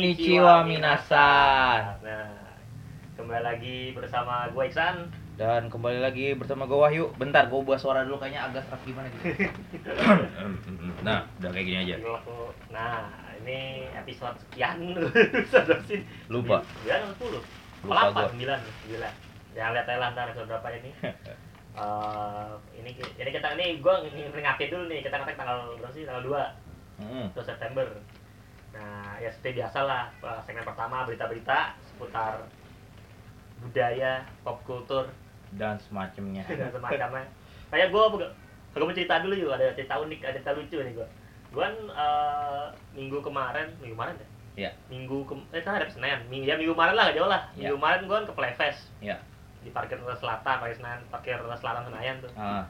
Konnichiwa minasan. Nah, kembali lagi bersama gue Iksan. Dan kembali lagi bersama gue Wahyu. Bentar, gue buat suara dulu kayaknya agak serak gimana gitu. nah, udah kayak gini aja. Nah, ini episode sekian. Lupa. 9 atau 10? Lupa Apa? gua. 9, 9. Ya lihat lah ntar episode berapa ini. Eh, ini jadi kita ini gue ngingapin dulu nih kita ngetek tanggal berapa sih tanggal 2 Hmm. 1 September. Nah, ya seperti biasa lah, eh, segmen pertama berita-berita seputar budaya, pop kultur, Dan semacamnya. dan semacamnya. Kayak gue, gue mau cerita dulu yuk, ada cerita unik, ada cerita lucu nih gue. Gue kan eh, minggu kemarin, minggu kemarin ya? Iya. Minggu ke, eh kan ada Senin, minggu ya minggu kemarin lah, gak jauh lah. Minggu kemarin gue ke Playfest Iya. di parkir selatan, parkir Senayan, parkir selatan Senayan tuh. Ah,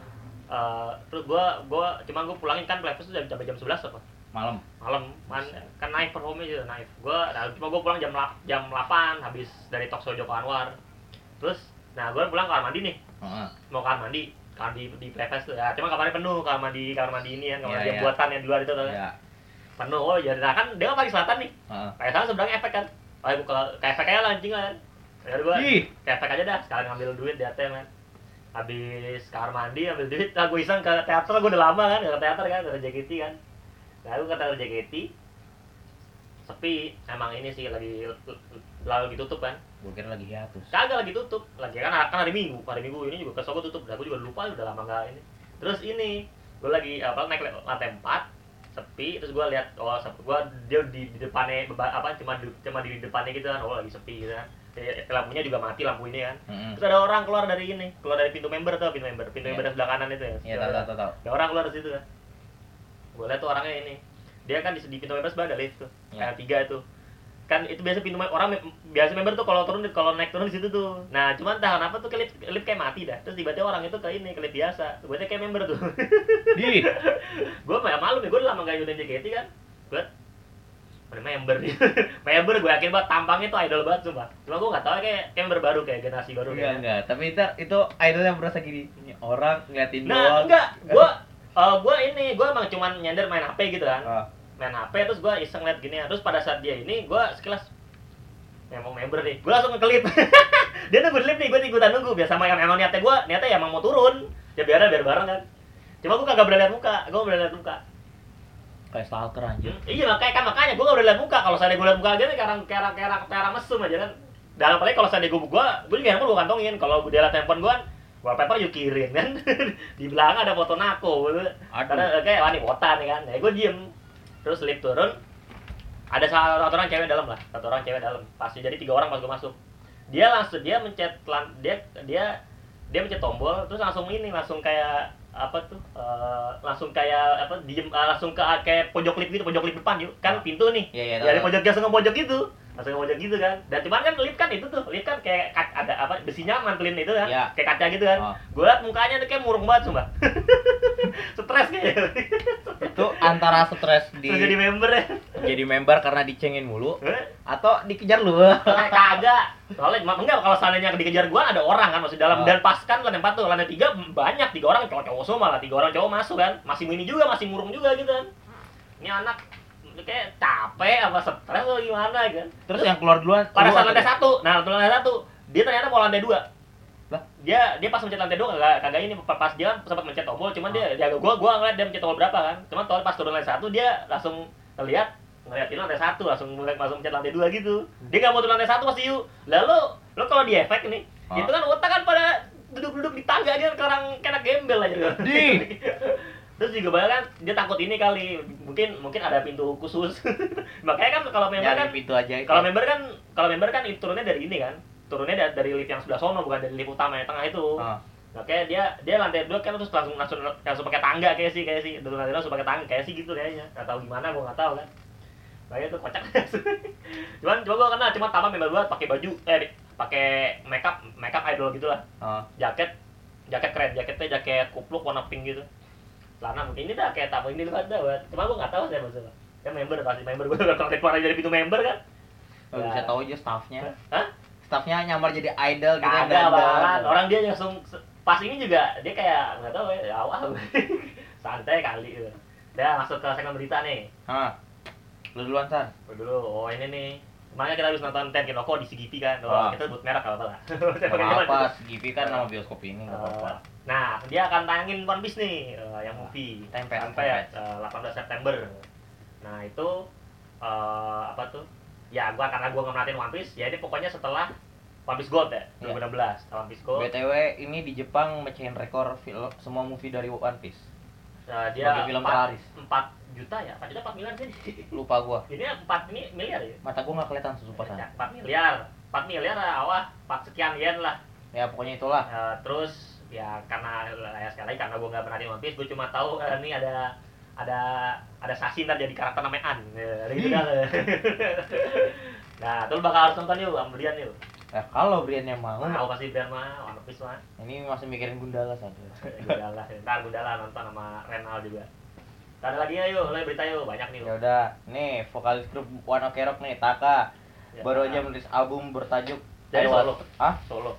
Eh, terus gue, gua cuma gue pulangin kan Playfest tuh jam jam 11 apa? Malam. malam. Man, Buset. kan naik performnya juga naik. Gue nah, cuma gue pulang jam lap- jam 8 habis dari talkshow Joko Anwar. Terus nah gue pulang kamar mandi nih. Heeh. mau kamar mandi kamar di di Playfest tuh. Ya cuma kamarnya penuh kamar mandi kamar mandi ini kan kamar Iya, mandi yang iya. buatan yang di luar itu kan Ya. penuh oh jadi nah kan dia kan paling selatan nih. Kayak sana seberangnya efek kan. Oh gue ke ke efek aja lah anjing kan. Ya gue ke efek aja dah. Sekalian ngambil duit di ATM kan. Habis kamar mandi ambil duit nah gue iseng ke teater. Gue udah lama kan ke teater kan ke JKT kan nah gue ke teater JKT sepi emang ini sih lagi lalu lagi tutup kan gue kira lagi hiatus. kagak lagi tutup lagi kan kan hari minggu hari minggu ini juga kesoko tutup dah gue juga lupa udah lama nggak ini terus ini gue lagi apa naik lantai empat sepi terus gue lihat oh gue dia di, di depannya apa cuma di, cuma di depannya gitu kan oh lagi sepi gitu kan Eh, lampunya juga mati lampu ini kan Heeh. Terus ada orang keluar dari ini, keluar dari pintu member tuh, pintu member, pintu Iya. member sebelah kanan itu ya. Iya, tahu tahu tahu, tahu. Ada orang keluar dari situ kan. Gue lihat tuh orangnya ini. Dia kan di, di pintu sebelah ada lift tuh. Kayak tiga itu. Kan itu biasa pintu orang biasa member tuh kalau turun kalau naik turun di situ tuh. Nah, cuman entah kenapa tuh ke lift, lift kayak mati dah. Terus tiba-tiba orang itu ke ini, ke lift biasa. Gue kayak member tuh. Di. gue malu nih, gue udah lama gak ikutin JKT kan. Gue ada member nih. member gue yakin banget tampangnya tuh idol banget sumpah. Cuma gue gak tau kayak, member baru kayak generasi baru Enggak, kayak. enggak. Tapi itu itu idol yang berasa gini. Ini orang ngeliatin Nah, doang. enggak, gua eh, gua ini, gua emang cuman nyender main HP gitu kan. Ah, Main HP terus gua iseng liat gini, terus pada saat dia ini gua sekilas memang member nih. Gua langsung ngeklip. dia nunggu lift nih, gua ikutan nunggu biasa sama yang emang niatnya gua, niatnya ya emang mau turun. Ya biar biar bareng kan. Cuma gua kagak berani liat muka, gua berani liat muka. kayak stalker anjir. Hmm, iya makanya kan makanya gua gak berani liat muka. Kalau saya gua liat muka aja nih karang kerang kerang kerang mesum aja kan. Dan apalagi kalau saya gua gua, gua juga handphone gua kantongin. Kalau dia liat handphone gua, wallpaper yuk kirim kan. di belakang ada foto nako gitu. Karena kayak wah nih botan nih kan. Ya gue diem. Terus lift turun. Ada satu orang cewek dalam lah. Satu orang cewek dalam. Pasti jadi tiga orang pas gue masuk. Dia langsung dia mencet lan- dia dia dia mencet tombol terus langsung ini langsung kayak apa tuh eh, langsung kayak apa diem eh, langsung ke kayak pojok lift gitu pojok lift depan yuk kan pintu nih Iya, iya, dari pojok langsung ke pojok gitu ke pojok gitu kan. Dan cuman kan lift kan itu tuh lift kan kayak ka- ada apa besinya mantulin itu kan Iya. kayak kaca gitu kan. Oh. gue liat mukanya tuh kayak murung banget sumpah. Stres kayaknya. Itu antara stres di jadi member ya. jadi member karena dicengin mulu atau dikejar lu. Kagak. Soalnya enggak kalau seandainya dikejar gua ada orang kan masih dalam Oh. dan pas kan lantai empat tuh lantai tiga banyak tiga orang cowok-cowok semua malah tiga orang cowok masuk kan. Masih ini juga masih murung juga gitu kan. Ini anak kayak capek apa stres atau gimana kan? Terus yang keluar duluan pada saat lantai satu. Nah lantai satu dia ternyata mau lantai dua. Lah? dia dia pas mencet lantai dua kagak kagak ini pas dia kan sempat mencet tombol cuman dia dia gua gua ngeliat dia mencet tombol berapa kan. Cuman tombol pas turun lantai satu dia langsung ngeliat ngeliat ini lantai satu langsung mulai langsung mencet lantai dua gitu. Dia nggak mau turun lantai satu pasti yuk. Lalu lo kalau di efek nih Ah. itu kan otak kan pada duduk-duduk di tangga dia orang kena gembel aja. Kan Di. terus juga banyak kan dia takut ini kali mungkin mungkin ada pintu khusus makanya kan kalau member kan pintu aja itu. kalau member kan kalau member kan itu turunnya dari ini kan turunnya dari, dari lift yang sebelah sono bukan dari lift utama yang tengah itu Ah. Oke, dia dia lantai dua kan terus langsung langsung langsung pakai tangga kayak sih kayak sih. Dari lantai dua langsung pakai tangga kayak sih gitu kayaknya. Enggak tahu gimana gua enggak tahu kan. Makanya tuh kocak. cuman coba gua kena cuma tambah member gua pakai baju eh pakai makeup makeup idol gitu lah. Ah. Jaket jaket keren, jaketnya jaket kupluk warna pink gitu. Celana mungkin ini dah kayak tamu ini ada buat. Cuma gua enggak tahu saya maksudnya. Ya member pasti member gua udah kalau keluar dari pintu member kan. Ya. bisa tahu aja staffnya. Hah? Staffnya nyamar jadi idol gitu ya, dandan. banget. Orang dia langsung pas ini juga dia kayak nggak tahu ya awal santai kali gitu. Udah masuk ke segmen berita nih. Hah. Lu duluan San. Gua dulu, oh ini nih. Kemarin kita habis nonton Ten Kinoko di CGV kan. Oh, Ah. kita sebut merek apa-apa lah. Gak apa-apa, Givi kan nama bioskop ini gak Eh, apa-apa. Nah, dia akan tayangin One Piece nih, eh, yang movie. Tempet, Sampai tempet. eh, 18 September. Nah, itu eh, apa tuh? Ya, gua karena gua nggak One Piece, ya ini pokoknya setelah One Piece Gold ya, Iya. 2016. Setelah One Piece Gold, BTW ini di Jepang mecahin rekor film semua movie dari One Piece. eh, dia sebagai film 4, terlaris. 4 juta ya, 4 juta 4 miliar sih. Lupa gua. Ini 4 ini miliar ya? Mata gua gak kelihatan susupan. Ya, 4 miliar. 4 miliar lah, awah 4 sekian yen lah. Ya pokoknya itulah. Eh, terus ya karena ya sekali lagi karena gue nggak perhatiin One Piece, gue cuma tahu eh, ini ada ada ada Sashi ntar jadi karakter namanya An. Ya, gitu kan. nah, tuh bakal harus nonton yuk, sama Brian yuk. Ya kalau Brian yang mau, Mau pasti Brian mah One Piece mah. ini masih mikirin Gundala saja. Gundala, ntar Gundala nonton sama Renal juga. Ntar ada lagi ya yuk, lo berita yuk, banyak nih. Ya udah, nih vokalis grup One Ok Rock nih Taka Ya, baru nah. aja merilis album bertajuk Dari I Was- solo. Hah? Solo.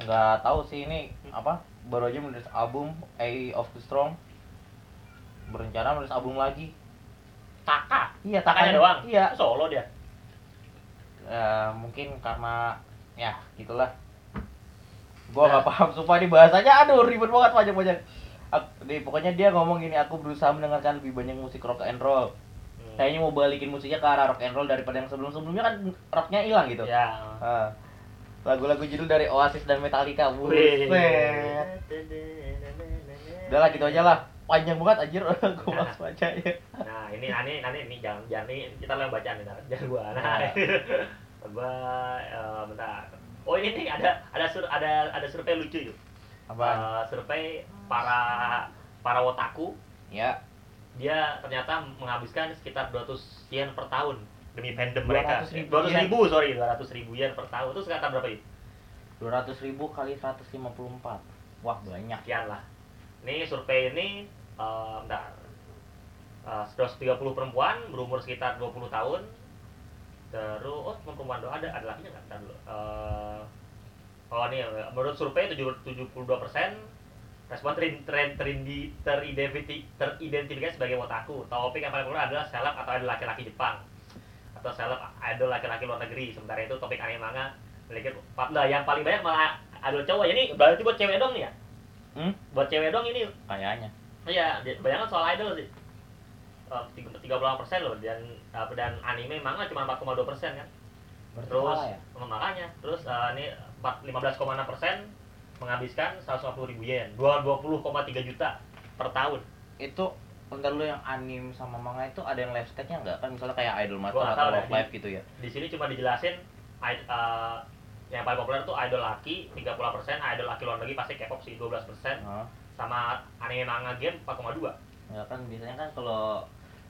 Nggak tahu sih ini apa? Baru aja merilis album A of the Strong. Berencana merilis album lagi. Taka. Iya, Takanya- doang. iya. Solo dia. Ya, mungkin karena ya gitulah. Gua nggak paham sumpah di bahasanya aduh ribet banget panjang-panjang. Di, pokoknya dia ngomong gini, aku berusaha mendengarkan lebih banyak musik rock and roll. Hmm. Kayaknya mau balikin musiknya ke arah rock and roll daripada yang sebelum-sebelumnya kan rocknya hilang gitu. Ya. Lagu-lagu judul dari Oasis dan Metallica. Buset. Udah lah gitu aja lah. Panjang banget anjir gua Nah. malas baca ya. Nah, ini nanti nanti ini jangan jangan ini kita yang baca nih, jangan gua. Nah, Nah. gua eh, bentar. Oh ini nih ada ada sur, ada ada survei lucu yuk. Apaan? Eh, survei para para wotaku Ya, dia ternyata menghabiskan sekitar 200 yen per tahun demi fandom mereka. 200 ribu 200 yen. ribu, sorry, 200 ribu yen per tahun. Itu sekitar berapa yuk? 200 ribu kali 154. Wah, banyak. Sekian lah. Ini survei ini eh bentar. Eh, 130 perempuan berumur sekitar 20 tahun. Terus oh perempuan doang ada ada lakinya nggak? Bentar dulu. Eh, oh ini menurut survei 7 72% respon terin, terin, terindi, teridentifikasi, teridentifikasi sebagai otaku. Topik yang paling populer adalah seleb atau idol laki-laki Jepang atau seleb idol laki-laki luar negeri. Sementara itu topik anime manga memiliki nah, yang paling banyak malah idol cowok. Ini berarti buat cewek dong nih ya? Hmm? buat cewek dong ini Kayaknya. iya bayangkan soal idol sih tiga puluh persen loh dan apa dan anime manga cuma 4,2 persen kan Berarti terus ya? oh, makanya terus eh, ini 15,6 persen menghabiskan 150 ribu yen 20,3 juta per tahun Itu bentar lu yang anime sama manga itu ada yang live sketch-nya enggak? Kan misalnya kayak Idol Master nggak atau Love. Live gitu ya. di sini cuma dijelasin eh, yang paling populer tuh idol laki 30 persen idol laki luar negeri pasti K-pop sih 12 persen Hah? sama anime manga game 4,2 Ya kan biasanya kan kalau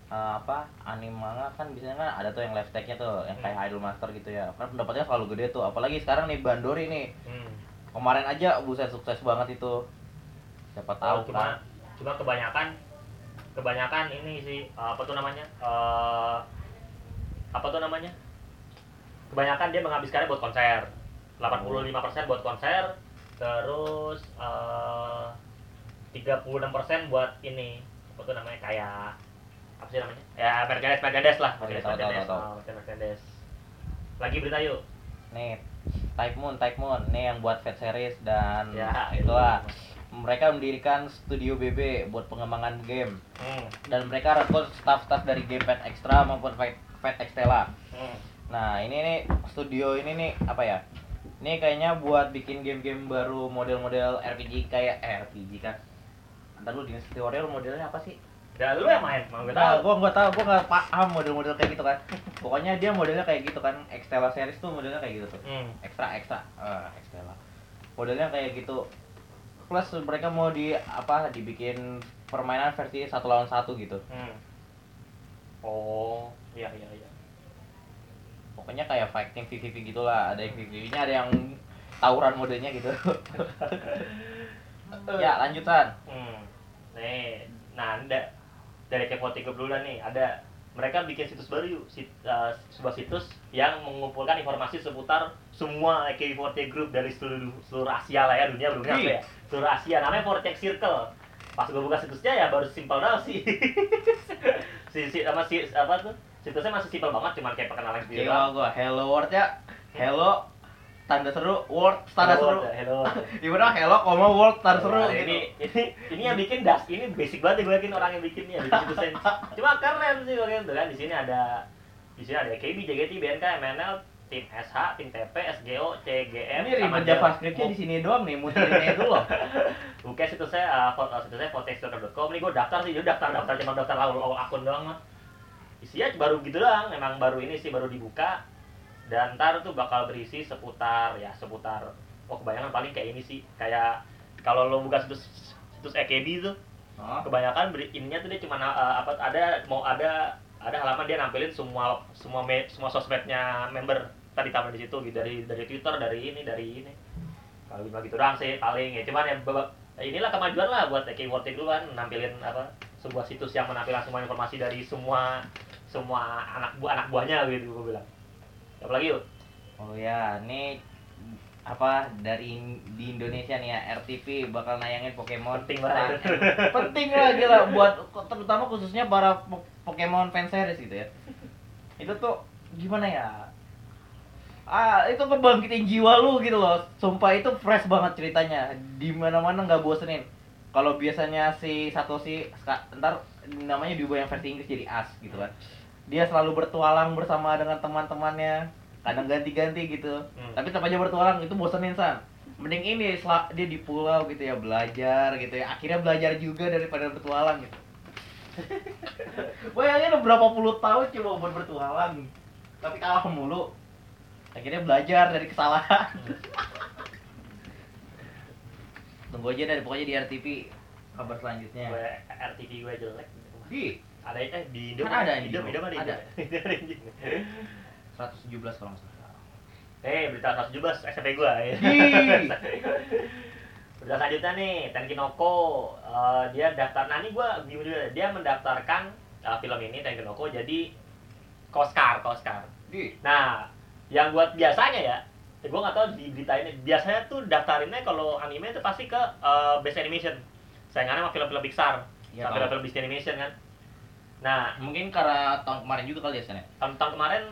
eh, apa anime manga kan biasanya kan ada tuh yang live tag-nya tuh yang kayak Idol Master gitu ya. Kan pendapatnya selalu gede tuh. Apalagi sekarang nih Bandori nih. hmm. Kemarin aja buset sukses banget itu. Siapa tahu Oh, cuma kan. cuma kebanyakan kebanyakan ini sih apa tuh namanya eh apa tuh namanya? Kebanyakan dia menghabiskannya buat konser. 85% buat konser terus eh 36% buat ini apa tuh namanya kayak apa sih namanya? Ya merchandise merchandise lah tahu, oh, merchandise merchandise. Lagi berita yuk. Nih, Type Moon, Type Moon, nih yang buat Fat Series dan ya itulah. Mereka mendirikan studio BB buat pengembangan game hmm. dan mereka rekrut staff-staff dari Gamepad Extra maupun Fat Extella. Hmm. Nah, ini nih studio ini nih apa ya? Ini kayaknya buat bikin game-game baru model-model RPG kayak eh, RPG kan. Ntar lu Dynasty Warrior modelnya apa sih? ya lu yang main mau gue Nah, tahu gua nggak tahu, gua nggak paham model-model kayak gitu kan. Pokoknya dia modelnya kayak gitu kan. Extella series tuh modelnya kayak gitu tuh. hmm. Extra extra. Ah, Extella. Modelnya kayak gitu. Plus mereka mau di apa dibikin permainan versi satu lawan satu gitu. Hmm. Oh, iya iya iya. Pokoknya kayak fighting PvP gitulah. Ada yang PvP-nya, ada yang tawuran modenya gitu. ya, lanjutan. Hmm. Nih, nah ada dari Kepo 3 dulu nih, ada mereka bikin situs baru yuk, sit, eh, sebuah situs yang mengumpulkan informasi seputar semua AK48 Group dari seluruh, seluruh Asia lah ya, dunia belum ya. Seluruh Asia, namanya Vortex Circle. Pas gue buka situsnya ya baru simpel banget sih. si, si, apa, si, apa tuh? situsnya masih simpel banget cuman kayak perkenalan gitu Gila gua Hello World ya. Hello tanda seru, world tanda seru. hello Gimana hello koma world tanda seru Nah, gitu. ini ini ini yang bikin das ini basic banget ya gue yakin orang yang bikinnya bikin situs sense. cuma keren sih gue yakin tuh kan di sini ada di sini ada KB, JGT, BNK, MNL, tim SH, tim TP, SGO, CGM, Ini ribet JavaScript-nya di sini doang nih, muterin itu loh. Bukan situs saya, uh, foto situs saya fotexter.com. Ini gue daftar sih, jadi daftar daftar cuma daftar lalu akun doang mah. Isinya baru gitu doang, memang baru ini sih baru dibuka. Dan ntar tuh bakal berisi seputar ya seputar. Oh kebanyakan paling kayak ini sih, kayak kalau lo buka situs situs EKB tuh, Oh. kebanyakan beri, ininya tuh dia cuma uh, apa ada mau ada ada halaman dia nampilin semua semua me, semua sosmednya member tadi tampil di situ gitu dari dari Twitter dari ini dari ini. Kalau cuma gitu doang sih paling ya. Cuman ya inilah kemajuan lah buat keyword itu kan nampilin apa sebuah situs yang menampilkan semua informasi dari semua semua anak buah anak buahnya gitu gue bilang. Apalagi yuk? Oh ya, ini apa dari di Indonesia nih ya RTV bakal nayangin Pokemon Penting and- penting lah gila. Buat terutama khususnya para po- Pokemon fans series gitu ya. Itu tuh gimana ya? Ah itu kebangkitin jiwa lu gitu loh. Sumpah itu fresh banget ceritanya. Di mana mana nggak bosenin. Kalau biasanya si Satoshi ntar namanya diubah yang versi Inggris jadi As gitu kan. Dia selalu bertualang bersama dengan teman-temannya kadang ganti-ganti gitu. Hmm. tapi tetap aja bertualang itu bosenin san. Mending ini dia di pulau gitu ya belajar gitu ya. Akhirnya belajar juga daripada bertualang gitu. Bayangin berapa puluh tahun coba buat bertualang. Tapi kalah mulu. Akhirnya belajar dari kesalahan. Tunggu aja deh pokoknya di RTP kabar selanjutnya. Gue RTV gue jelek. Di ada eh di Indo Kan ada di Indo. Indo. Indo ada. Ada. Indo ada Indo 117 kalau nggak salah Eh, berita 117 SMP gua ya. Berita selanjutnya nih, Tenkinoko eh, dia daftar nah ini gua bingung juga. Dia mendaftarkan eh, film ini Tenkinoko jadi Koskar, Koskar. di Nah, yang buat biasanya ya, ya gua nggak tahu di berita ini. Biasanya tuh daftarinnya kalau anime itu pasti ke eh, Best Animation. Saingannya sama film-film Pixar. Tahu. film-film Disney Animation kan. Nah, mungkin karena tahun kemarin juga kali ya Sen ya? tahun-tahun kemarin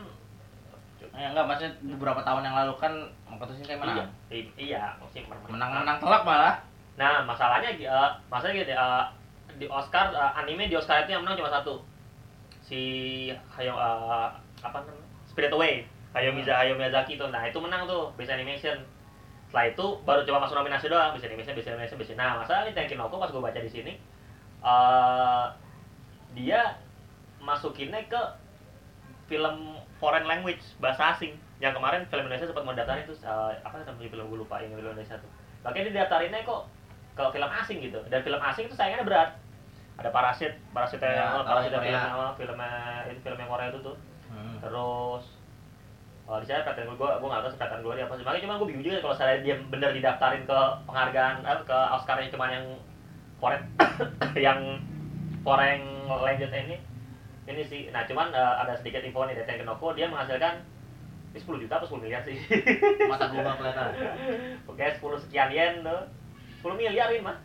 Ya enggak, maksudnya beberapa tahun yang lalu kan Makoto Shinkai iya, menang. i- iya, maksudnya menang. Menang-menang telak malah. Nah, masalahnya uh, masalahnya gitu uh, di Oscar uh, anime di Oscar itu yang menang cuma satu. Si Hayao uh, apa namanya? Spirit Away. Hayao Miza Hayao Miyazaki itu. Nah, itu menang tuh Best Animation. Setelah itu baru coba masuk nominasi doang Best Animation, Best Animation, Best Nah, masalahnya Tenkinoko pas gue baca di sini uh, dia masukinnya ke film foreign language bahasa asing. Yang kemarin film Indonesia sempat mau daftarin itu uh, apa namanya film gue lupa yang film Indonesia tuh. Makanya dia daftarinnya kok ke film asing gitu. Dan film asing itu saingannya berat. Ada parasit parasit Ya, yang tahu parasit yang yang film apa filmnya itu film yang Korea itu tuh. Hmm. terus oh, di sana kategori gue gue nggak tahu kategori apa sih. Makanya cuma gue bingung juga kalau saya dia bener didaftarin ke penghargaan eh, ke Oscarnya cuma yang foreign yang foreign language ini ini sih. Nah cuman eh, ada sedikit info nih dari Tenkinoko dia menghasilkan ini 10 juta atau 10 miliar sih? Mata gua kelihatan. oke 10 sekian yen tuh 10 miliar ini mah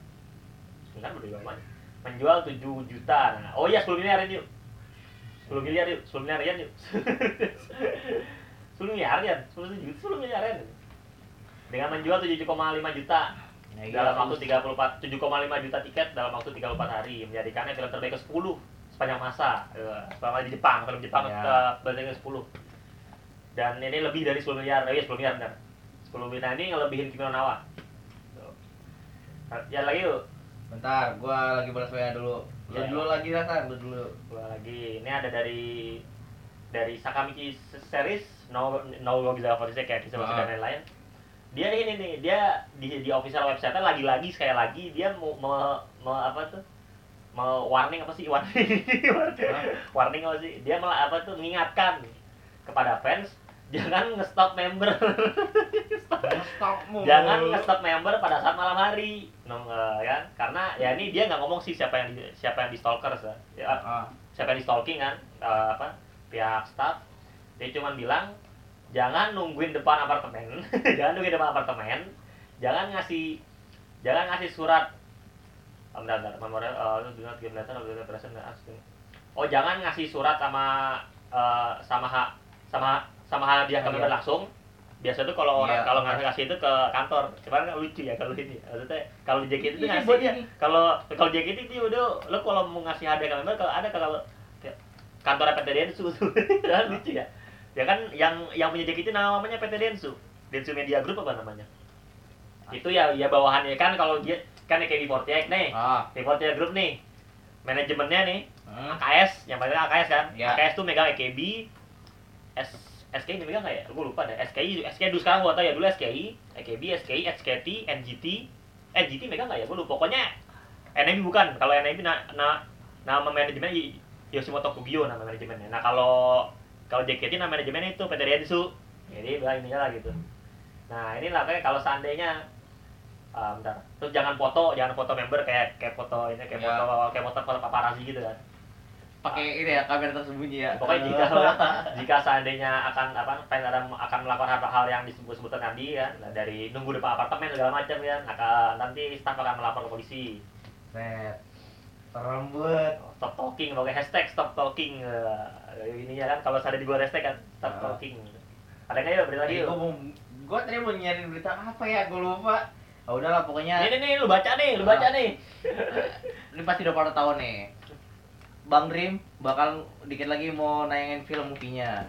sebentar berdua banyak? Menjual 7 juta. Nah, oh iya 10 miliar ini yuk. 10 miliar yuk 10 miliar yen yuk. 10 miliar yen 10 juta 10 miliar yen. Dengan menjual 7,5 juta Ya, iya, dalam waktu terus. 34 7,5 juta tiket dalam waktu 34 hari menjadikannya film terbaik ke-10 sepanjang masa Eh, selama di Jepang film Jepang Ya. ke terbaik ke-10 dan ini lebih dari 10 miliar oh iya 10 miliar benar 10 miliar ini ngelebihin Kimi no Nawa. Nah, ya lagi yuk Bentar, gua lagi balas WA dulu. Lu Ya. dulu lagi Rasan, lu dulu. Gua lagi ini ada dari dari Sakamichi series No No Gogiza Fortise kayak kisah Ah. dan lain-lain dia ini nih dia di di official website lagi-lagi sekali lagi dia mau mau, mau apa tuh mau warning apa sih? Warning. Warning apa sih? Dia malah apa tuh mengingatkan kepada fans jangan nge-stop member. Jangan nge-stop member pada saat malam hari. No, eh, kan? Karena ya ini dia nggak ngomong sih siapa yang di, siapa yang di stalker ya Ah, siapa yang di stalking kan? Eh, apa? Pihak staff. Dia cuma bilang jangan nungguin depan apartemen. Jangan nungguin depan apartemen. Jangan ngasih jangan ngasih surat oh, bentar, memorial uh, do not give letter of the present asking. oh jangan ngasih surat sama eh, sama ha- sama sama hadiah ke Hadiah. member langsung. Biasa tuh kalau orang Iya. kalau nggak ngasih itu ke kantor. Cuman kan lucu ya kalau ini. Maksudnya kalau di JKT itu Ini ngasih. buat ya kalau kalau JKT itu udah lo kalau mau ngasih hadiah ke member kalau ada kalau kantor PT Densu. Tuh Kan lucu ya. Ya kan yang yang punya JKT namanya PT Densu. Densu Media Group apa namanya? Itu ya ya bawahannya. Kan kalau dia kan kayak di Fortiek nih. Ah. di Fortiek Group nih. Manajemennya nih Hmm. AKS yang paling AKS kan? Ya. AKS tuh megang EKB S SKI ini megang nggak ya? Gue lupa deh. SKI SKI dulu sekarang gue tau ya. Dulu SKI EKB SKI SKT NGT NGT megang nggak ya? Gue lupa. Pokoknya NMB bukan. Kalau NMB na, na, nama manajemen Yoshimoto Kugio nama manajemennya. Nah kalau kalau JKT nama manajemennya itu PT Densu jadi bah ininya lah gitu. Nah inilah kayak kalau seandainya ah, bentar terus jangan foto jangan foto member kayak kayak foto ini kayak Ya. foto kayak foto foto paparazzi gitu kan Pakai ini ya kamera tersembunyi ya. pokoknya jika jika seandainya akan apa fans ada akan melakukan hal-hal yang disebut-sebutkan tadi kan nah, dari nunggu depan apartemen segala macam ya maka nanti staf akan melapor ke polisi Set. Serem banget. stop talking pakai hashtag stop talking Eh, ini ya kan kalau ada di gua hashtag kan stop Ah. talking ada nggak ya berita lagi mau gua tadi mau nyari berita apa ya? Gua lupa. Ah udahlah pokoknya ini nih lu baca nih lu baca Ah. nih ini pasti udah pada tahu nih. Bang Dream bakal dikit lagi mau nayangin film movie-nya.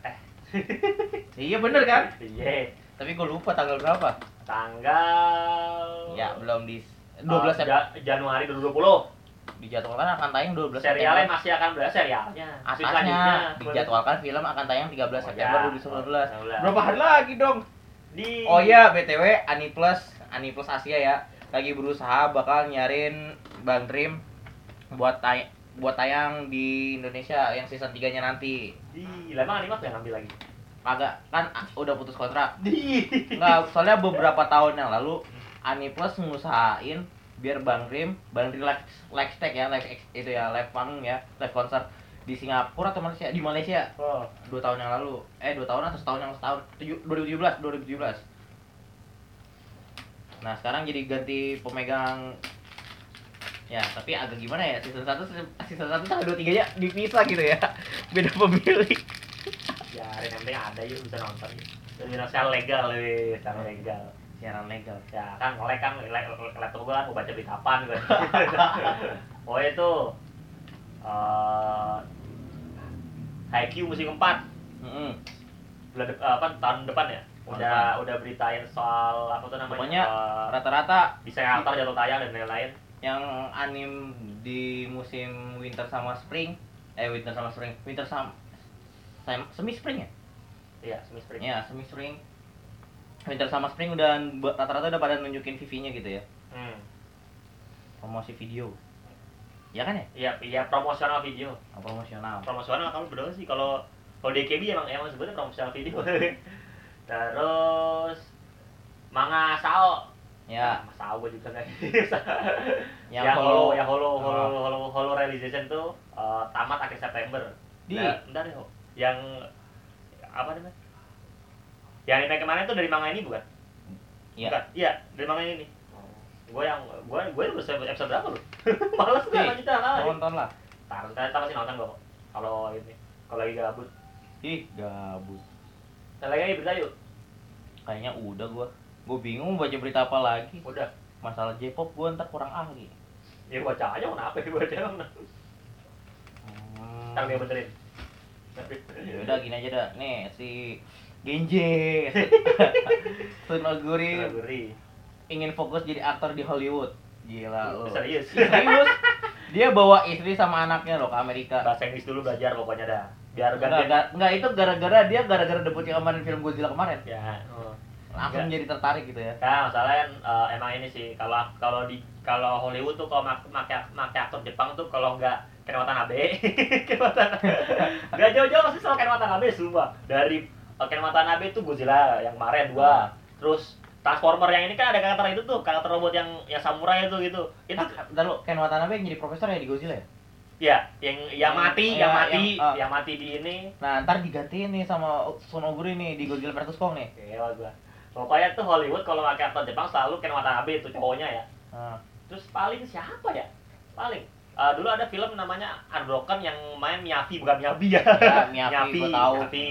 Eh. iya bener kan? iya Tapi gue lupa tanggal berapa. tanggal Ya, belum di 12 Eh, September. Ja- Januari 2020 Dijadwalkan akan tayang 12 serialnya September. masih akan berada serialnya Asalnya dijadwalkan film akan tayang 13 Oh, September ya. 2019. Oh, ya. Berapa hari lagi dong? di Oh iya, BTW Ani Plus, Ani Plus Asia ya, lagi berusaha bakal nyarin Bang Dream buat tay buat tayang di Indonesia yang season 3-nya nanti. di lah emang animat yang ngambil lagi Kagak kan ah, udah putus kontrak. di Enggak, soalnya beberapa tahun yang lalu Ani Plus ngusahain biar Bang Dream, Bang Dream live live stake ya, live itu ya, live panggung ya, live konser di Singapura atau Malaysia? Di Malaysia oh dua tahun yang lalu eh dua tahun atau setahun yang setahun Tujuh- 2017 2017 nah sekarang jadi ganti pemegang. Ya tapi agak gimana ya season 1 season 1 sampai 23 nya dipisah gitu ya. Beda pemilik. Ya yang penting ada yuk bisa nonton dan bisa secara legal lebih secara legal. Siaran legal. Ya kan ngelek kan laptop gua kan mau baca berita apaan gua. Oh itu eh Haikyuu musim keempat. Mm-mm. bulan dep- apa tahun depan ya udah udah beritain soal apa tuh namanya Pokoknya eh, rata-rata bisa altar jatuh tayang dan lain-lain. Yang anim di musim winter sama spring eh winter sama spring winter sama sam- semi spring ya? Iya semi spring. Ya semi spring. Winter sama spring udah rata-rata udah pada nunjukin VV-nya gitu ya? Hmm. promosi video. Ya kan ya? Iya iya promosional video. Oh, promosional. Promosional kalau berdua sih? Kalau kalau DKB emang emang sebetulnya promosional video terus manga Sao. Ya. Manga Sao gue juga kayak yang yang holo. yang holo holo Oh. holo holo realization tuh eh, tamat akhir September. Di- Nah, bentar ya yang apa namanya? Yang anime kemarin tuh dari manga ini bukan? Ya bukan? Iya dari manga ini. Gue yang gue gue episode episode berapa lu malas gue lanjutin lagi nonton lah. Tar, ntar pasti nonton gue kalau ini kalau lagi gabut. Ih gabut Nah, lagi berita yuk. Kayaknya udah gua. Gua bingung baca berita apa lagi. Udah. Masalah J-pop gua ntar kurang ahli. Ya baca aja kenapa ya baca? Hmm. ntar dia benerin. Ya udah gini aja dah. Nih si Genji Sunoguri Gurih. ingin fokus jadi aktor di Hollywood. Gila lu. Serius? Serius? Dia bawa istri sama anaknya loh ke Amerika. Bahasa Inggris dulu belajar pokoknya dah biar Enggak, ganti enggak, enggak, itu gara-gara dia gara-gara debut yang kemarin film Godzilla kemarin. Ya. Oh. langsung Enggak. jadi tertarik gitu ya. Kan masalahnya eh, emang ini sih kalau kalau di kalau Hollywood tuh kalau mak make, make aktor Jepang tuh kalau nggak Ken Watanabe, Ken Watanabe, nggak jauh-jauh pasti selalu Ken Watanabe semua dari eh, Ken Watanabe tuh Godzilla yang kemarin dua, terus Transformer yang ini kan ada karakter itu tuh karakter robot yang yang samurai itu gitu, itu bentar lu, Ken Watanabe yang jadi profesor ya di Godzilla ya? Ya yang yang Yang- mati, ya, yang mati, yang, ah. yang mati di ini, Nah, ntar digantiin nih sama Sonoguri nih di Godzilla vs Kong nih. Gila gua. Pokoknya tuh Hollywood kalau pakai aktor Jepang selalu Ken Watanabe itu cowoknya ya. Nah, Terus paling siapa ya? Paling eh, dulu ada film namanya Unbroken yang main Miyavi bukan Miyabi ya. Ya, Miyavi gue tahu Miyavi.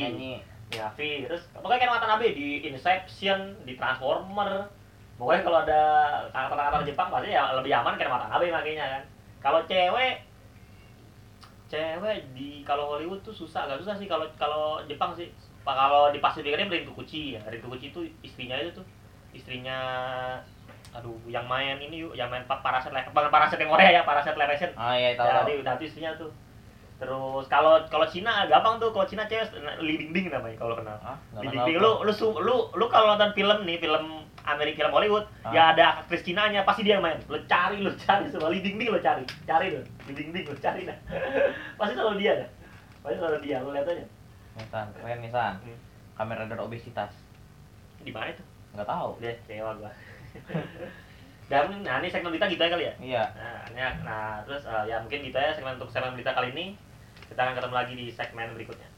Miyavi. Terus pokoknya Ken Watanabe di Inception, di Transformer. Pokoknya kalau ada karakter-karakter Jepang pasti ya lebih aman Ken Watanabe makanya kan. Kalau cewek cewek di kalau Hollywood tuh susah, agak susah sih kalau kalau Jepang sih. Kalau di Pacific Rim Rin Kukuchi ya. Rin Kukuchi itu istrinya itu tuh istrinya aduh yang main ini yuk yang main pa- Parasite Live bukan Parasite yang Korea ya Parasite Live Action Ah iya tahu. ya, tahu. itu istrinya tuh terus kalau kalau Cina gampang tuh kalau Cina cewek Li Dingding namanya kalau kenal Ah, Li Dingding lu lu lu lu kalau nonton film nih film Amerika film Hollywood Ah. ya ada aktris Cina nya pasti dia yang main lu cari lu cari semua Li Dingding lu cari cari tuh Li Dingding lu cari dah pasti selalu dia dah pasti selalu dia lu lihat aja Nisan, keren Nisan. Hmm. Kamera radar obesitas. di mana itu Nggak tahu. dia kecewa gua dan nah ini segmen kita gitu aja kali ya Iya. Nah, ini- nah terus eh, ya mungkin gitu ya segmen untuk segmen berita kali ini. Kita akan ketemu lagi di segmen berikutnya.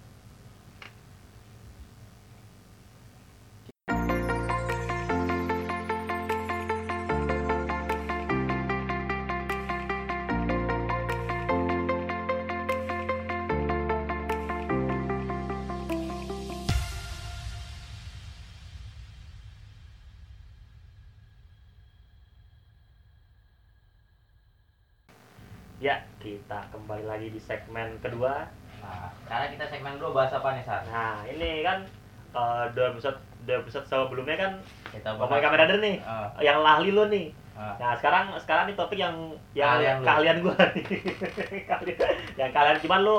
Kita kembali lagi di segmen kedua. Nah, sekarang kita segmen dulu bahas apa nih, San? Nah, ini kan eh, dua episode dua episode sebelumnya kan Kita ngomongin kamera nih. Ah, Yang lahli lo nih. ah. Nah, sekarang sekarang nih topik yang yang Keahlian lu. keahlian gua nih. Keahlian- yang kalian cuman lu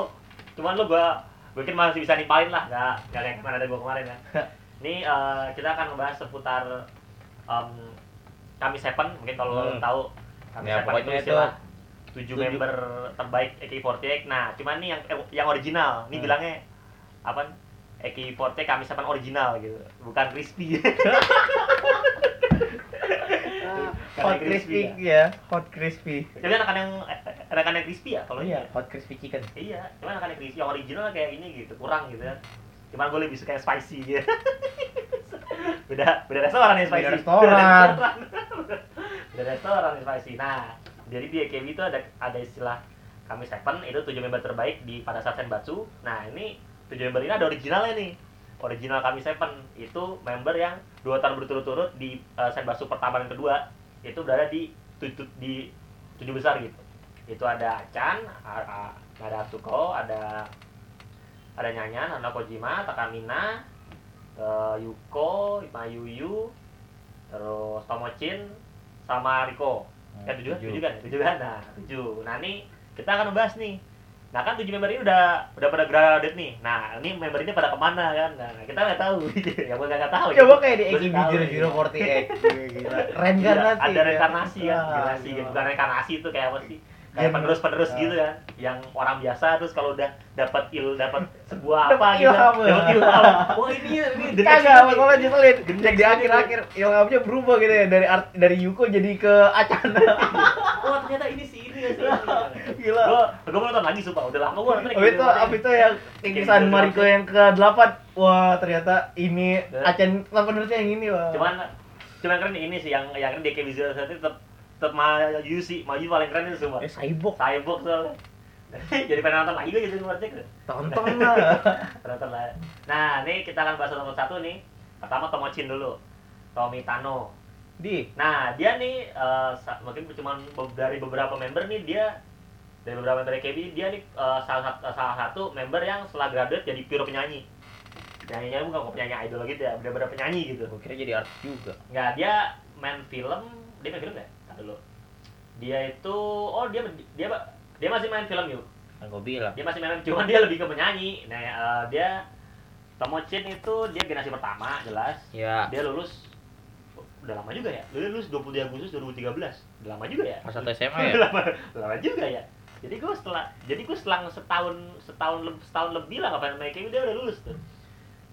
cuman lu gua mungkin masih bisa nimpalin lah, nggak nggak kayak ke mana ada gua kemarin ya. Ini eh, kita akan membahas seputar em kami Seven, mungkin kalau lo Hmm. tahu kami Ya, Seven itu istilah tujuh member terbaik AK48. Nah, cuman nih yang eh, yang original, ini Hmm. bilangnya apa? AK48 kami Seven original gitu, bukan crispy. hot crispy ya, hot crispy. Jadi anak yang anak yang crispy ya kalau Iya, ini. hot crispy chicken. Iya, cuman anak yang crispy yang original kayak ini gitu, kurang gitu kan. Cuman gue lebih suka yang spicy gitu. beda beda restoran yang spicy. Beda restoran. beda restoran yang spicy. Nah, jadi di AKB itu ada ada istilah kami seven itu tujuh member terbaik di pada saat Senbatsu. Nah, ini tujuh member ini ada originalnya nih. Original kami seven itu member yang dua tahun berturut-turut di uh, Senbatsu pertama dan kedua itu berada di tujuh di tujuh besar gitu. Itu ada Chan, ada Atsuko, ada ada Nyanyan, ada Kojima, Takamina, eh, Yuko, Mayuyu, terus Tomochin, sama Riko. Ya tujuh, kan? tujuh kan? Tujuh kan? Nah, tujuh. Nah ini kita akan membahas nih. Nah kan tujuh member ini udah udah pada graduate nih. Nah ini member ini pada ke mana kan? Nah kita nggak tahu. ya gue nggak tahu. Coba kayak di sih AKB tahu, 0048. Gila. Keren Iya, kan nanti. ada reinkarnasi kan, gila. gitu. Bukan reinkarnasi itu kayak apa sih? Kayak Gen- penerus-penerus gitu kan, yang orang biasa terus kalau udah dapat il dapat sebuah apa gitu, ya. dapat ilham. Wah ini ini the Kagak, masalah nyeselin. Next di akhir-akhir ilhamnya berubah gitu ya dari art, dari Yuko jadi ke Acana. Oh ternyata ini sih ini ya. Gila. Gue mau nonton lagi sumpah, udah lama gue nonton. Abis itu, abis itu yang Kikisan Mariko yang ke-8 Wah ternyata ini Acan penerusnya yang ini wah Cuman cuman keren ini sih yang yang keren DK Visual tetap tetap maju sih, maju paling keren itu semua. Eh Cyborg Cyborg soalnya. Jadi pengen nonton lagi gue jadi ngecek. Tonton lah Penonton lah. Nah, ini kita akan bahas satu satu nih. Pertama Tomochin dulu. Tommy Tano. Di Nah, dia nih sa- mungkin cuma dari beberapa member nih dia dari beberapa member AKB dia nih eh, salah satu salah satu member yang setelah graduate jadi pure penyanyi. Penyanyinya bukan kok penyanyi idol gitu ya, bener-bener penyanyi gitu. Kira jadi artis juga Nggak, dia main film, dia main film nggak? Dulu. Dia itu, oh dia dia dia masih main film yuk. Kan gue bilang Dia masih main, cuman dia lebih ke penyanyi. Nah, eh, dia Tomochin itu dia generasi pertama jelas. Ya Dia lulus udah lama juga ya. Dia lulus 20 Agustus 2013. Udah lama juga ya. Pas satu SMA ya lama, lama juga ya. Jadi gue setelah jadi gue selang setahun setahun setahun lebih lah ngapain main kayak dia udah lulus tuh.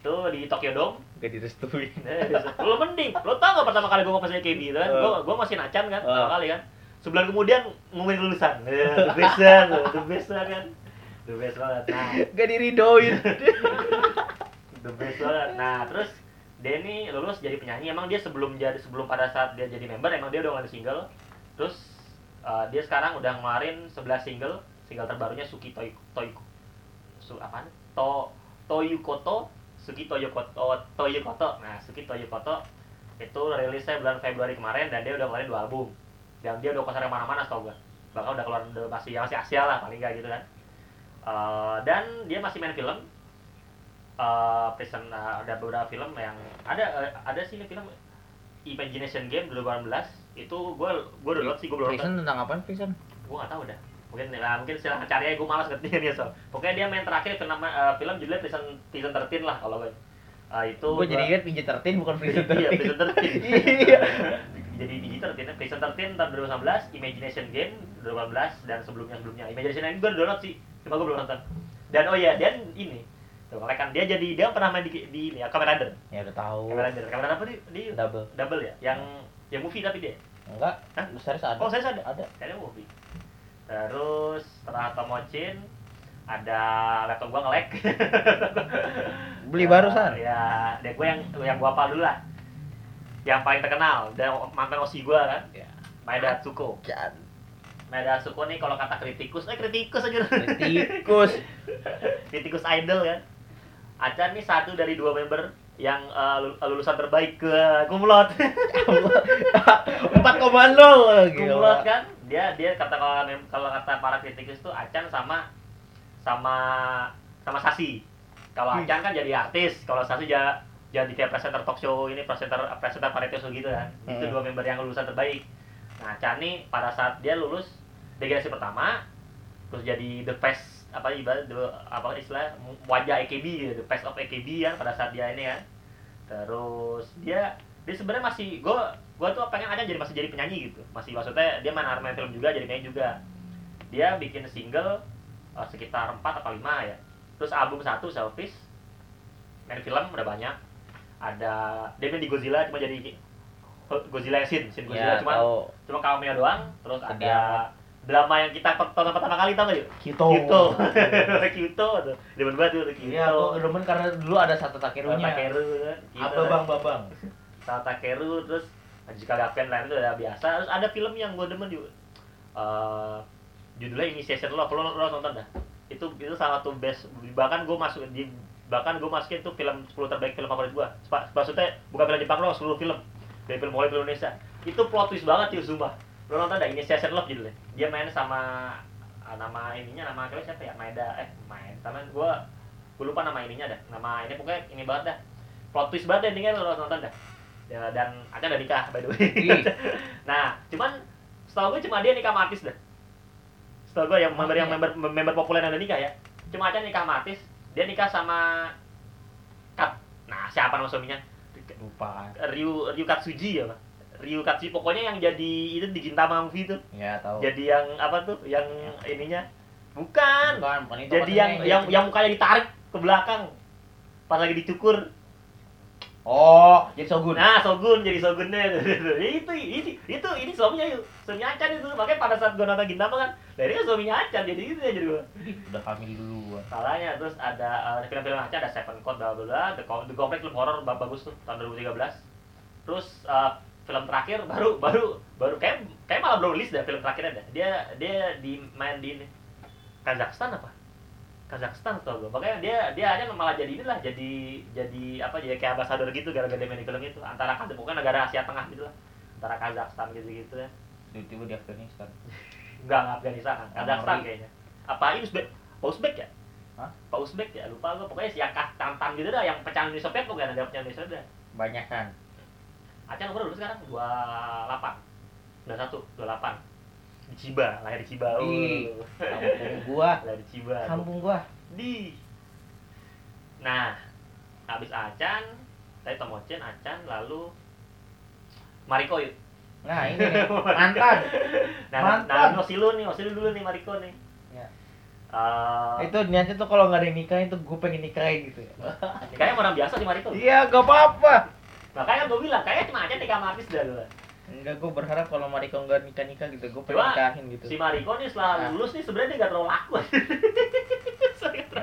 Tuh di Tokyo Dome Gak direstuin lo mending, lo tau gak pertama kali gue ngomong KB itu kan? Gue gue masih nacan kan, pertama Eh. kali kan. Sebulan kemudian ngumumin lulusan, Eh, the best kan, the best kan, the best banget. Nah, Gak diridoin the best banget. Nah, terus dia ini lulus jadi penyanyi. Emang dia sebelum jadi sebelum pada saat dia jadi member, emang dia udah ngeluarin single. Terus Eh, dia sekarang udah ngeluarin 11 single single terbarunya Suki Toy Toy su apa to Toyukoto Suki Toyukoto Toyukoto nah Suki Toyukoto itu rilisnya bulan Februari kemarin dan dia udah ngeluarin dua album. Dan dia udah konser ke mana-mana tau gua. Bahkan udah keluar udah masih ya masih Asia lah paling gak gitu kan. Eh, dan dia masih main film. Eh, prison eh, ada beberapa film yang ada eh, ada sih ini film Imagination Game 2018 itu gue gue download sih gue belum Prison tentang apa Prison? gue gak tahu dah mungkin nah, mungkin silahkan cari aja gue malas ngertiin dia so pokoknya dia main terakhir film eh, film judulnya Prison Prison 13 lah kalau gue Eh, itu Gue jadi inget PJ tertin bukan Prison iya tertin. Prison 13 Iya. jadi biji 13 Prison 13 tahun 2019 Imagination Game 2018 dan sebelumnya sebelumnya Imagination Game gue download sih cuma gue belum nonton dan oh iya dan ini tuh kan dia jadi dia pernah main di, di ini ya Kamen Rider Ya udah tahu. Kamen Rider Kamen Rider apa di, di Double. double ya yang yang movie tapi dia Enggak. Hah? Serius ada. Oh, serius ada? Ada. Kayaknya movie. Terus setelah Tomochin ada laptop gua nge-lag. Beli Ya, barusan. Ya, deh gua yang yang gua hafal dulu lah. Yang paling terkenal dan mantan osi gua kan, Ya. Maeda Tsuko. Maeda Tsuko nih kalau kata kritikus, eh kritikus aja. Kritikus. kritikus idol kan. Acan nih satu dari dua member yang lul- lulusan terbaik ke kumlot. Empat koma nol. kumlot kan dia dia kata kalau kalau kata para kritikus tuh Acan sama sama sama Sasi kalau Hmm. Acan kan jadi artis kalau Sasi ja, jadi kayak presenter talk show ini presenter presenter variety show gitu kan itu Hmm. dua member yang lulusan terbaik nah Acan nih pada saat dia lulus generasi pertama terus jadi the best apa ibarat the, apa istilah wajah AKB gitu the best of AKB kan pada saat dia ini kan terus dia dia sebenarnya masih gue gue tuh pengen aja jadi masih jadi penyanyi gitu. Masih maksudnya dia main main film juga jadi penyanyi juga. Dia bikin single eh, sekitar 4 atau 5 ya. Terus album satu selfish. Main film udah banyak. Ada dia main di Godzilla cuma jadi Godzilla scene scene Godzilla. Ya, cuma tahu. cuma cameo doang. Terus Sedih ada drama yang kita tonton pertama kali tau gak yuk? Kito. Kito. Kito. Tuh. Demen banget tuh Kito. Iya, aku demen karena dulu ada satu takerunya. Takeru kan. Kito, Apa bang? Babang? Saat Takeru terus jika Gapen lain itu udah biasa. Terus ada film yang gue demen juga. Eh, judulnya Initiation. Love lo, lo nonton dah? Itu itu salah satu best bahkan gue masuk di bahkan gue masukin tuh film 10 terbaik film favorit gue maksudnya bukan film Jepang lo seluruh film. Dari film mulai film Indonesia. Itu plot twist banget sih sumpah lo nonton dah Initiation Love judulnya? Dia main sama ah, nama ininya nama cewek siapa ya? Maeda eh main. Sama gue gue lupa nama ininya dah. Nama ini pokoknya ini banget dah. Plot twist banget endingnya lo nonton dah Ya, dan akan udah nikah by the way. Nah cuman setahu gue cuma dia nikah sama artis dah. Setahu gue yang member yang iya? member member populer yang udah nikah ya. Cuma aja nikah sama artis dia nikah sama Kat. Nah siapa nama suaminya? Lupa. Ryu Ryu Katsuji ya pak Ryu Katsuji pokoknya yang jadi itu di Gintama movie tuh Ya tahu. jadi yang apa tuh? Yang ininya? Bukan. Bukan, bukan itu. jadi yang yang yang mukanya ditarik ke belakang. Pas lagi dicukur Oh, jadi Shogun. Nah, Shogun jadi Shogunnya itu itu itu ini suaminya yuk. Suaminya Acan itu. Makanya pada saat gua nonton Gintama kan, dari kan suaminya Acan jadi itu ya jadi. Ih, udah hamil duluan. Salahnya terus ada uh, film-film Acan ada Seven Code bla bla The, The Complete film horror ba- bagus tuh tahun 2013. Terus uh, film terakhir baru baru baru kayak kayak malah belum rilis dah film terakhirnya dah. Dia dia di main di ini. Kazakhstan apa? Kazakhstan tau gue. Makanya dia dia aja malah jadi inilah jadi jadi apa jadi kayak ambasador gitu gara-gara dia main di film itu. Antara kan bukan negara Asia Tengah gitu lah. Antara Kazakhstan gitu-gitu ya. Tiba-tiba di Afghanistan. Enggak, enggak Afghanistan, kan. Kazakhstan kayaknya. Apa ini Uzbek? Pak Uzbek ya? Hah? Pak Uzbek ya? Lupa gue. Pokoknya si yang tantan gitu dah, yang pecahan Uni Soviet bukan ada pecahan Uni Soviet dah. Banyak kan. Aceh umur dulu sekarang 28. 21, 28. Di Ciba, lahir di Ciba. Uh. Kampung gua. lahir di Ciba. Kampung gua. di nah habis Acan saya Tomocen Acan lalu Mariko yuk Nah, ini nih, mantan. nah, Mantan. nah, nah Osilu nih Osilu dulu nih Mariko nih Ya. Eh, Itu niatnya tuh kalau nggak ada yang nikah itu gue pengen nikahin gitu ya. kayaknya orang biasa sih Mariko Iya, gak apa-apa. makanya gue bilang kayaknya cuma nikah sama artis dah Enggak, gue berharap kalau Mariko nggak nikah-nikah gitu, gue pengen nikahin gitu. si Mariko nih setelah Nah. lulus nih sebenarnya dia gak terlalu laku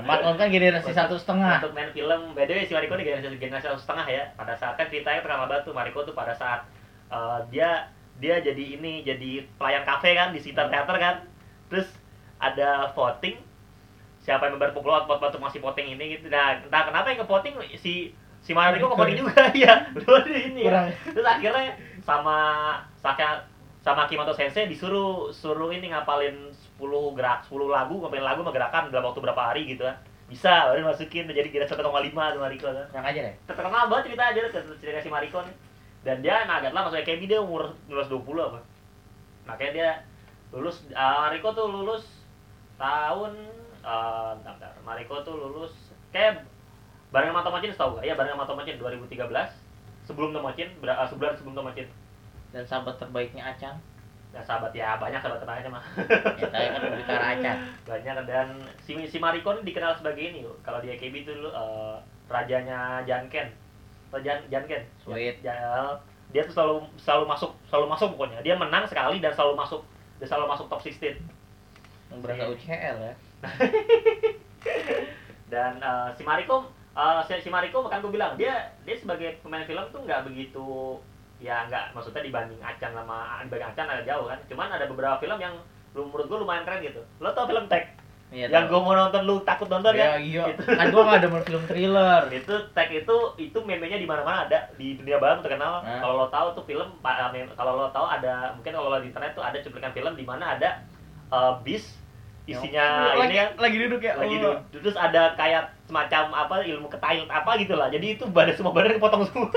Mariko kan generasi satu setengah. untuk main film by the way si Mariko ini generasi generasi satu setengah ya pada saat kan ceritanya terkenal banget tuh Mariko tuh pada saat eh, dia dia jadi ini jadi pelayan kafe kan di sekitar Hmm. teater kan terus ada voting siapa yang membayar populer buat untuk masih voting ini gitu nah entah kenapa yang ke voting si si Mariko ke voting juga ya dua ini ya. Terus akhirnya sama Saka sama Kimato Sensei disuruh suruh ini ngapalin 10 gerak 10 lagu ngapalin lagu sama gerakan dalam waktu berapa hari gitu kan bisa baru masukin jadi kira 1,5 tuh Mariko kan Yang aja deh. terkenal banget cerita aja cerita si Mariko nih dan dia nah, agak lama masuk AKB dia umur 19 20 apa makanya dia lulus uh, Mariko tuh lulus tahun uh, bentar, bentar. Mariko tuh lulus kayak bareng sama Tomacin tau gak? Iya bareng sama Tomacin 2013 sebelum Tomacin ber- uh, sebulan sebelum Tomacin Dan sahabat terbaiknya Acan. ya sahabat ya banyak sahabat temannya mah Ya tadi kan bicara Acan. banyak dan si si Mariko ini dikenal sebagai ini kalau di AKB itu dulu uh, rajanya Janken atau Jan Janken Sweet. Ya, dia tuh selalu selalu masuk selalu masuk pokoknya. Dia menang sekali dan selalu masuk dia selalu masuk top 16 Yang berasa UCL ya. dan uh, si Mariko uh, si, Mariko kan gue bilang dia dia sebagai pemain film tuh nggak begitu ya nggak maksudnya dibanding Acan sama dibanding Acan agak jauh kan cuman ada beberapa film yang lu- menurut gue lumayan keren gitu lo tau film Tag Iya. yang gue mau nonton lu takut nonton Ya kan iya. Itu. Kan gua nggak demen film thriller. itu tag itu itu meme-nya di mana-mana ada di dunia barat terkenal Nah. kalau lo tahu tuh film kalau lo tahu ada mungkin kalau lo di internet tuh ada cuplikan film di mana ada uh, bis isinya lagi, ini. kan lagi duduk ya. lagi Oh. duduk. Terus ada kayak semacam apa ilmu ketail apa gitu lah. Jadi itu badan semua badan kepotong semua.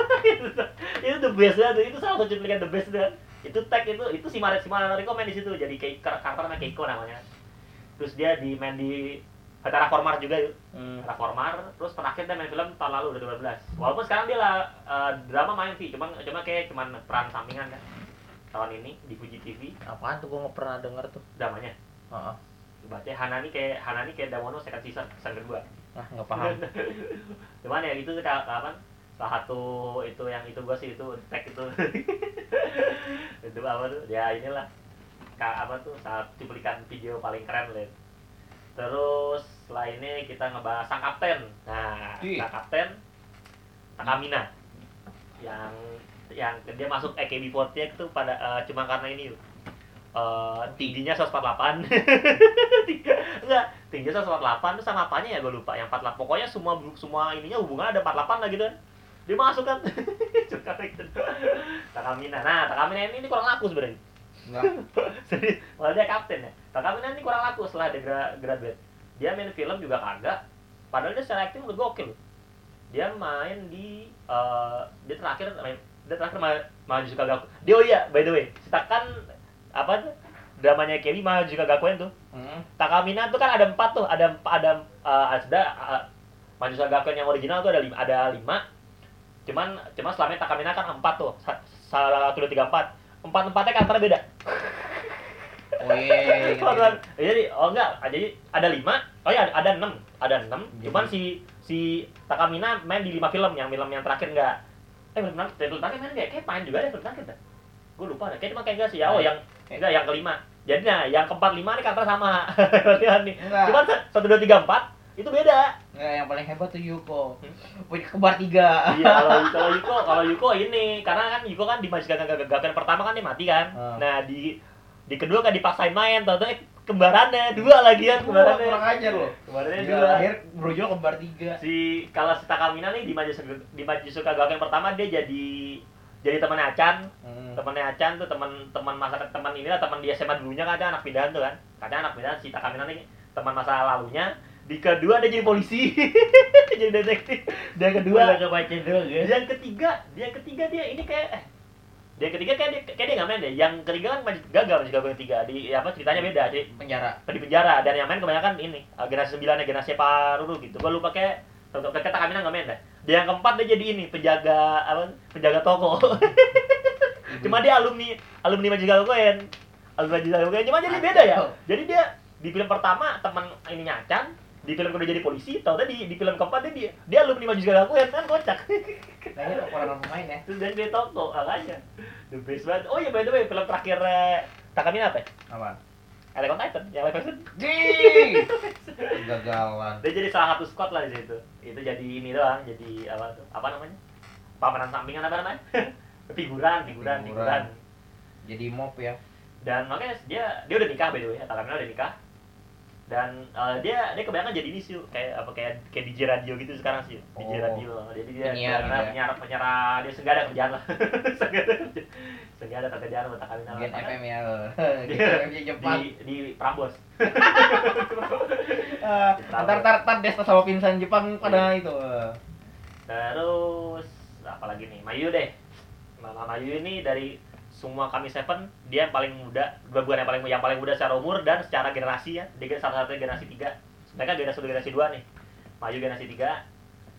Itu the best banget itu salah satu cuplikan the best kan itu tag itu itu si Maret si Mariko main di situ. Jadi kayak karakter namanya Keiko namanya. Terus dia di main di Hatara Formar juga. Yuk Hmm. Formar terus terakhir dia main film tahun lalu udah 2012 walaupun sekarang dia lah eh, drama main sih. Cuma cuma kayak cuman peran sampingan kan. Tahun ini di Fuji TV Apaan tuh? Gua nggak pernah denger tuh. dramanya. Baca Hanani kayak Hanani kayak Damono second season season kedua. Nah, nggak paham. cuman ya itu ka- kapan salah satu itu yang itu gua sih itu tag itu. Itu apa tuh? Ya inilah. Ka, apa tuh saat cuplikan video paling keren lihat terus setelah ini kita ngebahas sang kapten. Nah Ih. sang kapten Takamina. Yang yang dia masuk AKB48 tuh pada eh, cuma karena ini Eh, tingginya 148 enggak tingginya 148 terus sama apanya ya gue lupa yang 48 pokoknya semua semua ininya hubungan ada 48 lah gitu kan dia masuk kan suka Takamina nah Takamina ini, ini kurang laku sebenarnya Enggak. Serius, malah dia kapten ya. Takamina ini kurang laku setelah dia gra- graduate. Dia main film juga kagak. Padahal dia secara acting udah gokil. Dia main di eh, dia terakhir main dia terakhir main Maju Gaku. Dia oh iya, by the way, setakan apa tuh? Dramanya Kelly Maju Gakuen tuh. Hmm. Takamina tuh kan ada empat tuh, ada empat ada eh, ada uh, Maju Gakuen yang original tuh ada lima, ada lima. Cuman cuman selama Takamina kan empat tuh, Sa- salah satu dua tiga empat. Empat empatnya karakternya beda. Oh iya. iya, Oh, iya. jadi oh enggak, jadi ada lima, oh ya ada enam, ada enam. Cuman si si Takamina main di lima film, yang film yang terakhir enggak. Eh film terakhir, film terakhir main enggak? Kayak main juga ada film terakhir dah. Gue lupa deh, kayak cuma kayak enggak sih. Oh Nah, yang enggak yang kelima. Jadi nah yang keempat lima nih karakter sama. nih. Cuman sa- satu dua tiga empat itu beda. Enggak, yang paling hebat tuh Yuko. Punya kembar tiga. Iya kalau kalau Yuko kalau Yuko ini karena kan Yuko kan di Majikan Gagakan pertama kan dia mati kan. Ah. Nah di di kedua kan dipaksain main, tau eh kembarannya dua lagi kan Wah, kurang kembarannya. ajar loh. Kembarannya Dia dua. lahir brojol kembar tiga. Si kalau si Takamina nih di Majikan di Majikan Gagakan pertama dia jadi jadi temannya Acan, Hmm. temannya Acan tuh teman teman masa teman inilah teman di SMA dulunya kan Acan anak pindahan tuh kan. Katanya anak pindahan si Takamina nih teman masa lalunya. Di kedua dia jadi polisi, jadi detektif. Dan kedua ya. yang ketiga dia ketiga dia ini kayak eh, dia ketiga kayak dia kayak dia nggak main deh yang ketiga kan masih gagal masih gagal ketiga di apa ceritanya beda di, Penjara. di penjara dan yang main kebanyakan ini eh, generasi sembilan ya generasi Pak Ruru gitu gua lupa kayak kata Kamina nggak main deh dia yang keempat dia jadi ini penjaga apa penjaga toko. Cuma dia alumni alumni Majikan Koen alumni Majikan Koen cuma jadi beda ya. Jadi dia di film pertama teman ininya Acan di film kedua jadi polisi tau tadi di film keempat dia dia, dia alumni Majikan Koen kan kocak. Nah, ini kekurangan pemain ya. terus jadi dia toko makanya. The best banget. Oh iya by the way film terakhir eh, Takamina apa ya? Apa? Attack on Titan yang live action Jing! Gagalan. dia jadi salah satu squad lah di situ. Itu jadi ini doang jadi apa tuh? Apa namanya? Pameran sampingan apa namanya? Figuran figuran Figuran. figuran. Jadi mop ya. dan makanya dia dia udah nikah by the way. Atta Kamila udah nikah. Dan eh, dia dia kebanyakan jadi ini sih kayak apa kayak kayak DJ radio gitu sekarang sih. DJ Oh. radio. Jadi dia Penyiar penyiar ya. penyiar, penyiar dia senggak ada kerjaan lah. Senggak ada kerjaan ada kerjaan sama Atta Kamila Gen FM ya. FM nya Jepang. di di Prambos Ah, Ntar ntar ntar Desta sama Vincent Jepang pada itu. eh. terus apa lagi nih? Mayu deh. Mama Mayu ini dari semua kami seven dia yang paling muda bukan yang paling yang paling muda secara umur dan secara generasi ya. Dia salah satu generasi tiga. Mereka generasi satu generasi dua nih. Mayu generasi tiga.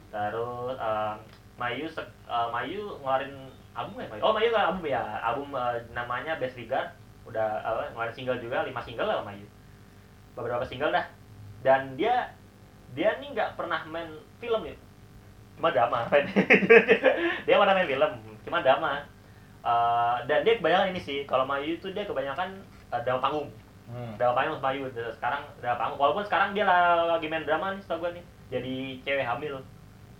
Terus em, Mayu eh, Mayu ngeluarin album ya oh Mayu album ya? Album eh, namanya Best Regard udah apa ngeluarin single juga lima single lah Mayu. Beberapa single dah. Dan dia dia nih nggak pernah main film ya cuma drama dia mana main film cuma drama. Eh, dan dia kebanyakan ini sih kalau Mayu itu dia kebanyakan uh, drama panggung. Hmm. drama panggung Mayu sekarang drama panggung. Walaupun sekarang dia la- lagi main drama nih setahu gue nih. Jadi cewek hamil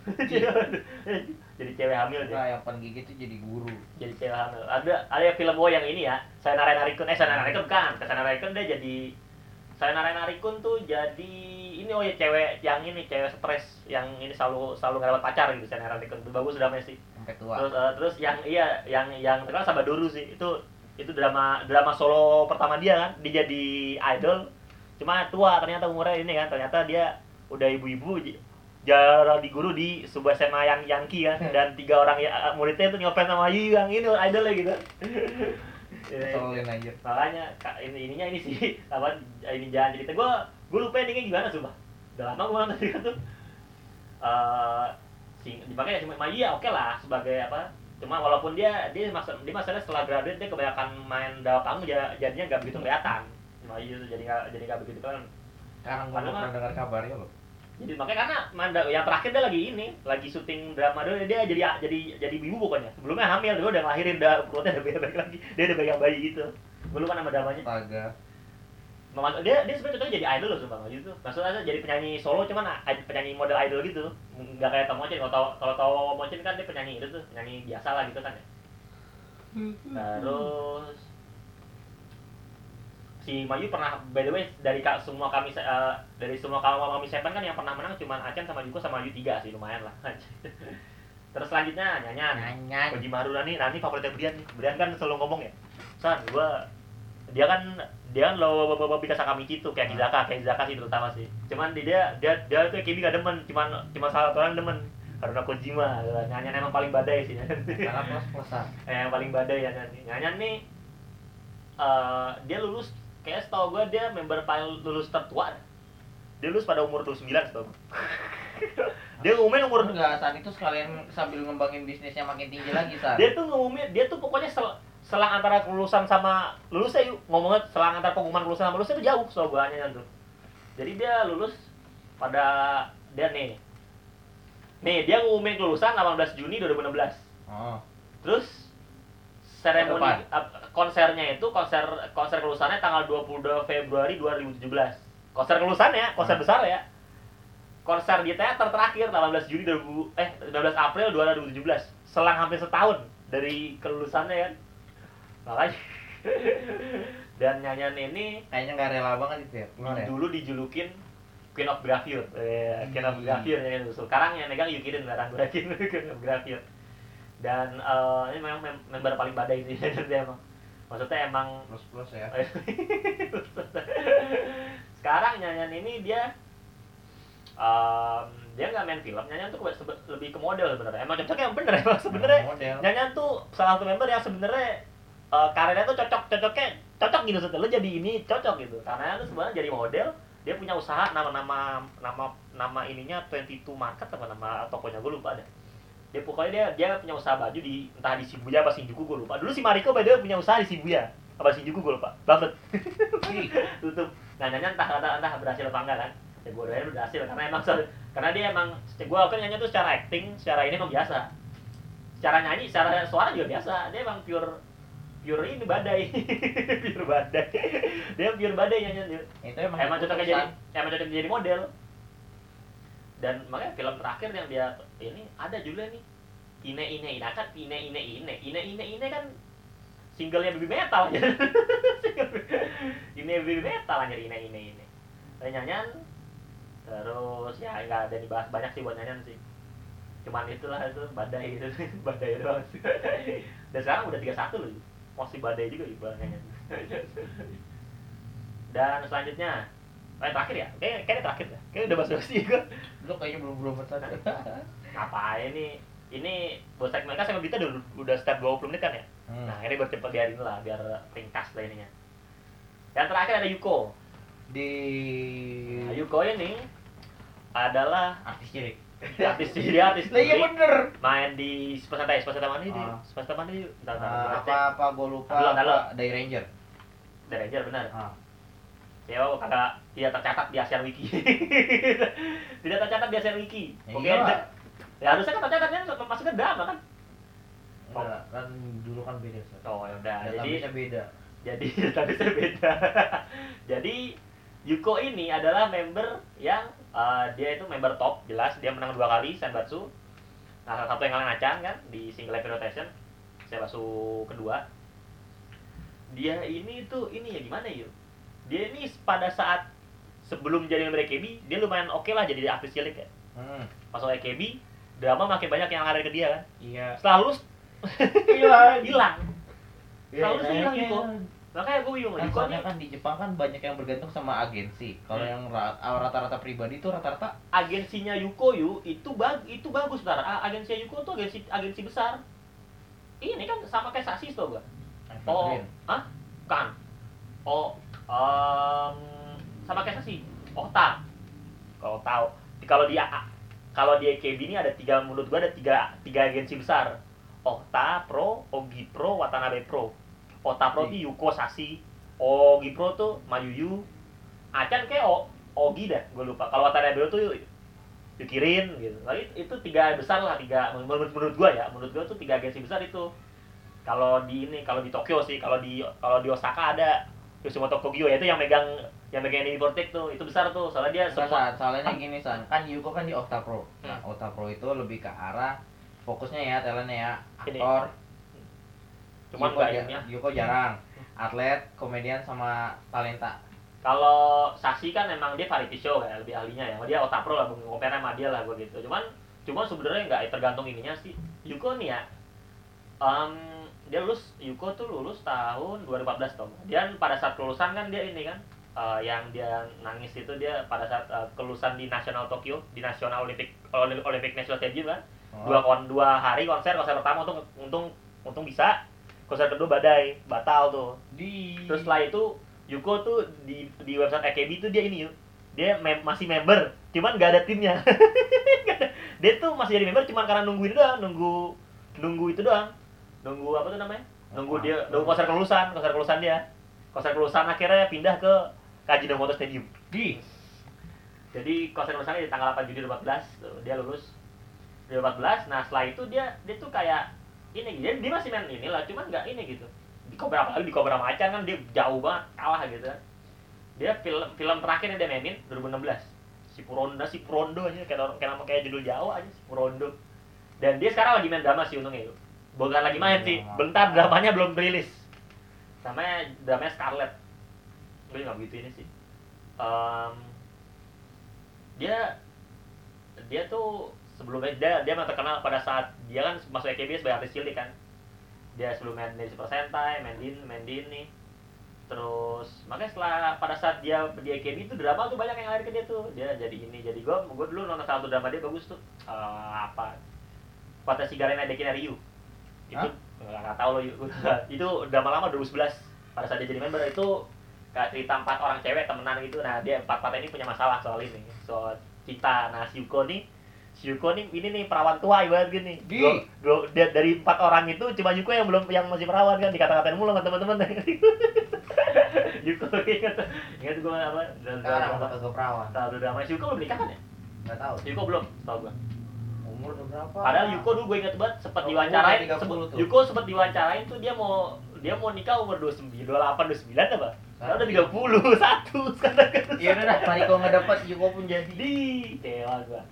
jadi cewek hamil Nah, yang penggigit itu jadi guru. jadi cewek hamil. Ada ada film gue yang ini ya. Saya Narayan Narikun eh saya Narayan Narikun bukan. Saya Narayan Narikun dia jadi saya Narayan Narikun tuh jadi ini oh ya cewek yang ini cewek stres yang ini selalu selalu nggak dapat pacar gitu saya Narayan Narikun itu bagus drama sih Sampai tua. terus eh, terus yang iya yang yang terkenal Sabadoru sih. Itu itu drama drama solo pertama dia kan. Dia jadi idol. Cuma tua ternyata umurnya ini kan. Ternyata dia udah ibu-ibu j- jarang di guru di sebuah SMA yang Yankee kan dan tiga orang ya muridnya itu nyopet sama Yu yang ini idolnya gitu. Eh, Keselin aja. makanya ini ininya ini sih apa ini jangan cerita. Gue gue lupa endingnya gimana sumpah. Udah lama gue nonton juga tuh eh sing makanya cuma Mayu ya oke lah sebagai apa. Cuma walaupun dia dia masa dia masalah setelah graduate dia kebanyakan main dalam panggung ja- jadinya nggak begitu kelihatan. Mayu jadi nggak jadi nggak begitu kan Sekarang gue pernah dengar kabarnya loh. Jadi makanya karena manda, yang terakhir dia lagi ini lagi syuting drama dulu dia jadi jadi jadi ibu pokoknya. Sebelumnya hamil dia udah ngelahirin udah perutnya udah baik lagi. Dia udah pegang bayi gitu. Belum kan nama dramanya. Astaga. Mama, dia dia sebenarnya cocoknya jadi idol loh sumpah. Gitu maksudnya aja jadi penyanyi solo cuman a- penyanyi model idol gitu. Nggak kayak Tom Mochin. Kalau tau kalau tau Mochin kan dia penyanyi itu tuh penyanyi biasa lah gitu kan ya. Terus si Mayu pernah by the way dari ka- semua kami eh, dari semua kawan kami seven kan yang pernah menang cuman Achan sama Juko sama Yu tiga sih lumayan lah terus selanjutnya nyanyan Nyanyi. Koji Maru Nani, Nani favoritnya Brian nih. Brian kan selalu ngomong ya, San, gua dia kan dia kan lo bawa Bika Sakamichi tuh kayak Kizaka, kayak Kizaka sih terutama sih. Cuman di dia dia dia tuh Kimi gak demen, cuman cuma salah orang demen. Karena Kojima, nyanyian emang paling badai sih. Karena plus plusan. Eh, yang paling badai ya nyanyian. Nyanyian nih eh dia lulus kayak setahu gua dia member paling lulus tertua. Dia lulus pada umur 29 setahu gua. dia ngumumin umur Enggak, saat itu sekalian sambil ngembangin bisnisnya makin tinggi lagi, San. dia tuh ngumumin dia tuh pokoknya sel, selang antara kelulusan sama lulusnya yuk ngomongnya selang antara pengumuman kelulusan sama lulusnya tuh jauh so gua hanya tuh jadi dia lulus pada dia nih nih dia ngumumin kelulusan 18 Juni 2016 Oh. terus seremoni ap- konsernya itu konser konser kelulusannya tanggal 22 Februari 2017 konser kelulusannya konser Hmm. besar ya konser di teater terakhir 18 Juni 2000 eh 19 April 2017 selang hampir setahun dari kelulusannya kan makanya dan nyanyian ini Kayaknya nggak rela banget itu ya. Ya. dulu dijulukin Queen of Gravure eh, Queen of Hmm. Gravure nyanyian itu sekarang yang megang Yukiden barang gue Queen of Gravure dan eh, ini memang mem- member paling badai sih dia emang maksudnya emang Plus plus ya. sekarang nyanyian ini dia em, dia nggak main film. Nyanyian tuh lebih ke model sebenarnya. Emang cocoknya yang bener emang sebenarnya nyanyian tuh salah satu member yang sebenarnya eh, karirnya tuh cocok cocoknya cocok gitu. Setelah jadi ini cocok gitu. Karena tuh sebenarnya jadi model dia punya usaha nama nama nama nama ininya 22 market apa nama tokonya gue lupa deh dia pokoknya dia dia punya usaha baju di entah di Shibuya apa Shinjuku gue lupa. Dulu si Mariko by the way punya usaha di Shibuya. Apa Shinjuku gue lupa. Ih, tutup. Nah nyanyi entah entah, entah berhasil apa enggak kan? Ya gue doain berhasil karena emang karena dia emang gue kan nyanyi tuh secara acting secara ini emang biasa. Secara nyanyi secara suara juga biasa. Dia emang pure pure ini badai. Pure badai. Dia pure badai nyanyi itu emang emang cocoknya jadi emang cocok jadi model. Dan makanya film terakhir yang dia ini ada juga nih. Ine Ine Ine. Kan Ine Ine Ine. Ine Ine Ine kan singlenya baby metal aja. Ini baby metal aja ini ini Ada nyanyian. Terus ya nggak ada dibahas banyak sih buat nyanyian sih. Cuman itulah itu badai itu badai doang dan sekarang udah 31 loh. Masih badai juga ibaratnya. Dan selanjutnya Oh, yang terakhir ya? Kayaknya, kayaknya terakhir ya? Kayaknya udah basa-basi gue Lu kayaknya belum belum bertanya. Ngapain nih? Ini buat segmen kan segmen kita udah, udah step 20 menit kan ya? Hmm. Nah ini biar cepet biarin lah, biar ringkas lah ininya Yang terakhir ada Yuko Di nah, Yuko ini adalah artis cilik. artis dia artis Lah iya cilik, bener. main di Spasata Spasata mana nih? Ah. Spasata mana bentar, Ah, apa apa gue lupa. Apa. Dari Ranger. Dari Ranger benar Ah. Ya, kagak tidak tercatat di ASEAN Wiki. tidak tercatat di ASEAN Wiki. Ya Oke. iyalah. Ya harusnya kan tercatatnya masuk ke drama kan? Enggak, kan dulu kan beda. Sat. Oh ya udah. Jadi Database-nya beda. jadi tadi saya beda. jadi Yuko ini adalah member yang eh, dia itu member top jelas dia menang dua kali Senbatsu. Nah, salah satu yang kalian acan kan di single rotation Senbatsu kedua. Dia ini tuh ini ya gimana yuk? Dia ini pada saat sebelum jadi member AKB dia lumayan oke lah jadi artis cilik ya. Hmm. Masuk AKB drama makin banyak yang ngalir ke dia kan. Iya. Setelah lulus Hilang. hilang. Iya, Selalu sih hilang Yuko. Makanya gue bingung Kan soalnya kan di Jepang kan banyak yang bergantung sama agensi. Kalau Hmm. yang ra- rata-rata pribadi itu rata-rata agensinya Yuko Yu itu bag itu bagus bentar. A- Agensinya Yuko tuh agensi agensi besar. Ini kan sama kayak Sasis tuh gua. Oh, hah? Kan. Oh, em, sama kayak Sasis. Ota. Kalau tahu. Kalau di A- kalau di AKB ini ada tiga menurut gua ada tiga tiga agensi besar. Ota Pro, Ogi Pro, Watanabe Pro. Ota Pro Ih. tuh Yuko Sashi. Ogi Pro tuh Mayuyu. Acan kayak o, Ogi dah, gue lupa. Kalau Watanabe tuh Yukirin gitu. It- itu tiga besar lah, tiga menurut menurut gua ya. Menurut gua tuh tiga agensi besar itu. Kalau di ini, kalau di Tokyo sih, kalau di kalau di Osaka ada Yoshimoto Kogyo ya itu yang megang yang megang ini Vortex tuh, itu besar tuh. Soalnya dia semua soalnya gini San, kan Yuko kan di Octa Pro. Nah, Hmm. Octa Pro itu lebih ke arah fokusnya ya talentnya ya aktor. cuman Yuko, ja- ya. Yuko jarang. Atlet, komedian sama talenta. Kalau Sashi kan emang dia variety show kayak lebih ahlinya ya. Dia otak pro lah, ngomongin sama dia lah gue gitu. Cuman cuman sebenarnya nggak tergantung ininya sih. Yuko nih ya, em, dia lulus Yuko tuh lulus tahun 2014 tuh. Dia pada saat kelulusan kan dia ini kan eh, yang dia nangis itu dia pada saat eh, kelulusan di National Tokyo di National Olympic Olympic, National Stadium kan Oh. dua kon dua hari konser konser pertama untung untung untung bisa konser kedua badai batal tuh di Terus setelah itu Yuko tuh di di website AKB tuh dia ini yuk. Dia mem- masih member, cuman gak ada timnya. Ada. dia tuh masih jadi member cuman karena nunggu itu doang, nunggu nunggu itu doang. Nunggu apa tuh namanya? Nunggu dia nunggu konser kelulusan, konser kelulusan dia. Konser kelulusan akhirnya pindah ke Kajinomoto Stadium. di Jadi konser kelulusannya di tanggal 8 Juni 2014 tuh, dia lulus 2014. Nah, setelah itu dia dia tuh kayak ini dia, dia masih main inilah, cuman nggak ini gitu. Di Cobra di Cobra Macan kan dia jauh banget kalah gitu kan. Dia film film terakhir yang dia mainin 2016. Si Puronda, si Purondo aja kayak orang kayak nama kayak judul Jawa aja si Purondo. Dan dia sekarang lagi main drama sih untungnya itu. Bukan lagi main sih, Drama. bentar dramanya belum rilis. Namanya dramanya Scarlet. Gue nggak begitu ini sih. Em, dia dia tuh sebelumnya dia dia terkenal pada saat dia kan masuk AKB sebagai artis cilik kan dia sebelum main di Super Sentai main di main di ini terus makanya setelah pada saat dia di AKB itu drama tuh banyak yang ngalir ke dia tuh dia jadi ini jadi gue gue dulu nonton salah satu drama dia bagus tuh Eh, apa Fantasi Garena Dekina Ryu itu nggak tahu loh Yu. itu drama lama 2011 pada saat dia jadi member itu kayak cerita empat orang cewek temenan gitu. Nah dia empat empat ini punya masalah soal ini soal cinta. Nah si Yuko nih si Yuko nih ini nih perawan tua ibarat gini. Di. Dua- dua- da- dari empat orang itu cuma Yuko yang belum yang masih perawan kan dikata-katain mulu sama teman-teman. Yuko ingat. Ingat gue apa? Dan sekarang apa udah kagak perawan tahu si Yuko belum nikah kan ya? Nggak tahu. Yuko belum tahu gue umur udah berapa Padahal Yuko dulu gue inget banget sempat Oh, diwawancarain, umur 30 sempet- tuh. Yuko sempat diwawancarain tuh dia mau dia mau nikah umur 29, 28, 29 apa? Sekarang udah 30, satu sekarang kan. iya udah dah Mariko nggak dapat Yuko pun jadi Di kecewa gua.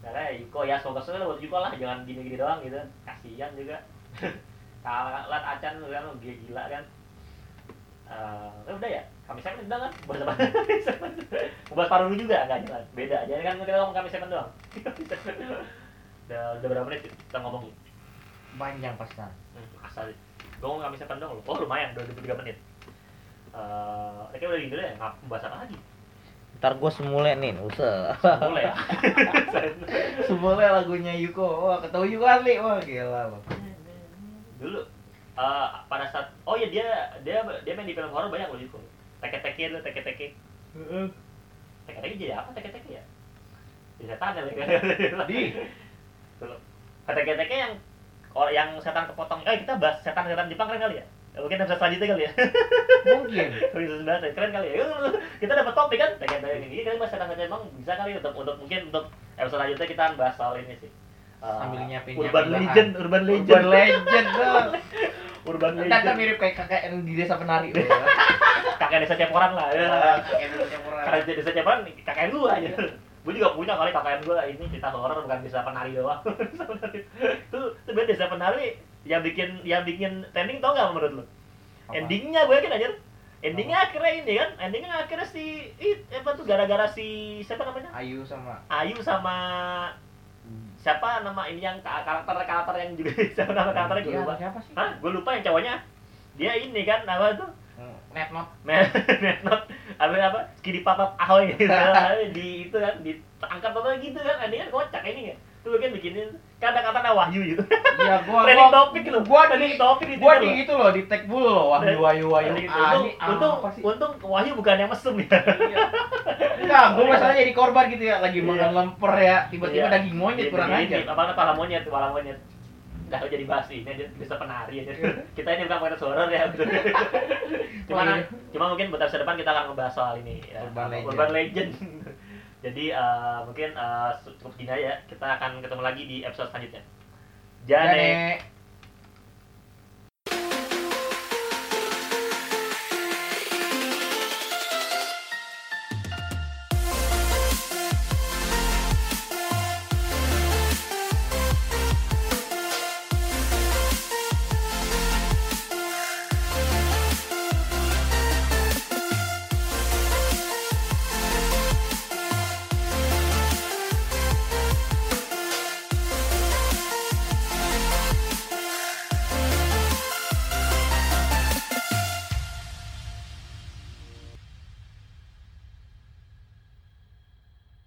Karena Yuko ya semoga semoga buat Yuko lah, jangan gini-gini doang gitu. Kasihan juga. Kalat acan lu kan dia gila kan. Eh, udah ya. Kami Seven udah kan? Bahas apa? Bahas paruh juga enggak jelas. Beda aja kan kita ngomong kami Seven doang. udah, udah berapa menit kita ngomong? Panjang pas nah. Hmm, asal. Gue ngomong kami Seven doang loh. Oh lumayan, udah 23 menit. Eh, kayaknya udah gitu deh. Ngap bahas apa lagi? Ntar gue semule nih, usah. Boleh ya. semule lagunya Yuko. Wah, ketemu Yuko asli. Wah, gila. Bang. dulu eh, pada saat oh ya dia dia dia main di film horor banyak loh Yuko teke teke lu teke teke teke teke jadi apa teke teke ya? Jadi setan ya. Di. dulu teke teke yang oh, yang setan kepotong eh kita bahas setan setan Jepang keren kali ya? Mungkin episode selanjutnya kali ya? Mungkin. Episode sebelas ya, keren kali ya. Kita dapat topik kan? Teke teke ini kita bahas setan setan Jepang bisa kali untuk untuk mungkin untuk episode selanjutnya kita bahas soal ini sih Eh, Sambil nyiapin- urban nyiapin legend urban legend Urban legend. Urban Ntar legend kan mirip kayak kakek yang di desa penari. kakek desa Ceporan lah ya. Kakek di desa penari. Karena desa Ceporan kakek gua aja. Gua juga punya kali kakek gua ini cerita horor bukan desa penari doang. Itu itu beda desa penari yang bikin yang bikin trending tau gak menurut lu? Apa? Endingnya gue yakin aja. Endingnya akhirnya ini kan, endingnya akhirnya si it, apa tuh gara-gara si siapa namanya? Ayu sama Ayu sama siapa nama ini yang ka- karakter karakter yang juga siapa nama karakternya gue lupa. siapa sih? Hah? Gue lupa yang cowoknya. Dia ini kan apa tuh? Hmm, Net not. Netnot apa apa skidi papat ahoy gitu di itu kan diangkat apa gitu kan ini kan kocak ini kan tuh kan bikinin kata-kata Wahyu gitu Iya, gua trending topik gitu Gua trending di topik di gua di loh. itu loh, di tag dulu loh. Wahyu Wahyu Wahyu. Ah, untung untung untung Wahyu bukan yang mesum ya Iya. Enggak, gua masalahnya jadi korban gitu ya, lagi Iya. makan lemper ya, tiba-tiba Iya. daging monyet kurang aja. apa kepala monyet kepala monyet Udah jadi basi ini aja bisa penari aja. kita ini bukan podcast horor ya. cuma iya. cuma mungkin buat episode depan kita akan ngebahas soal ini ya. Urban legend. Urban legend. Jadi eh, mungkin eh, cukup gini aja. Kita akan ketemu lagi di episode selanjutnya. Jane. Jane.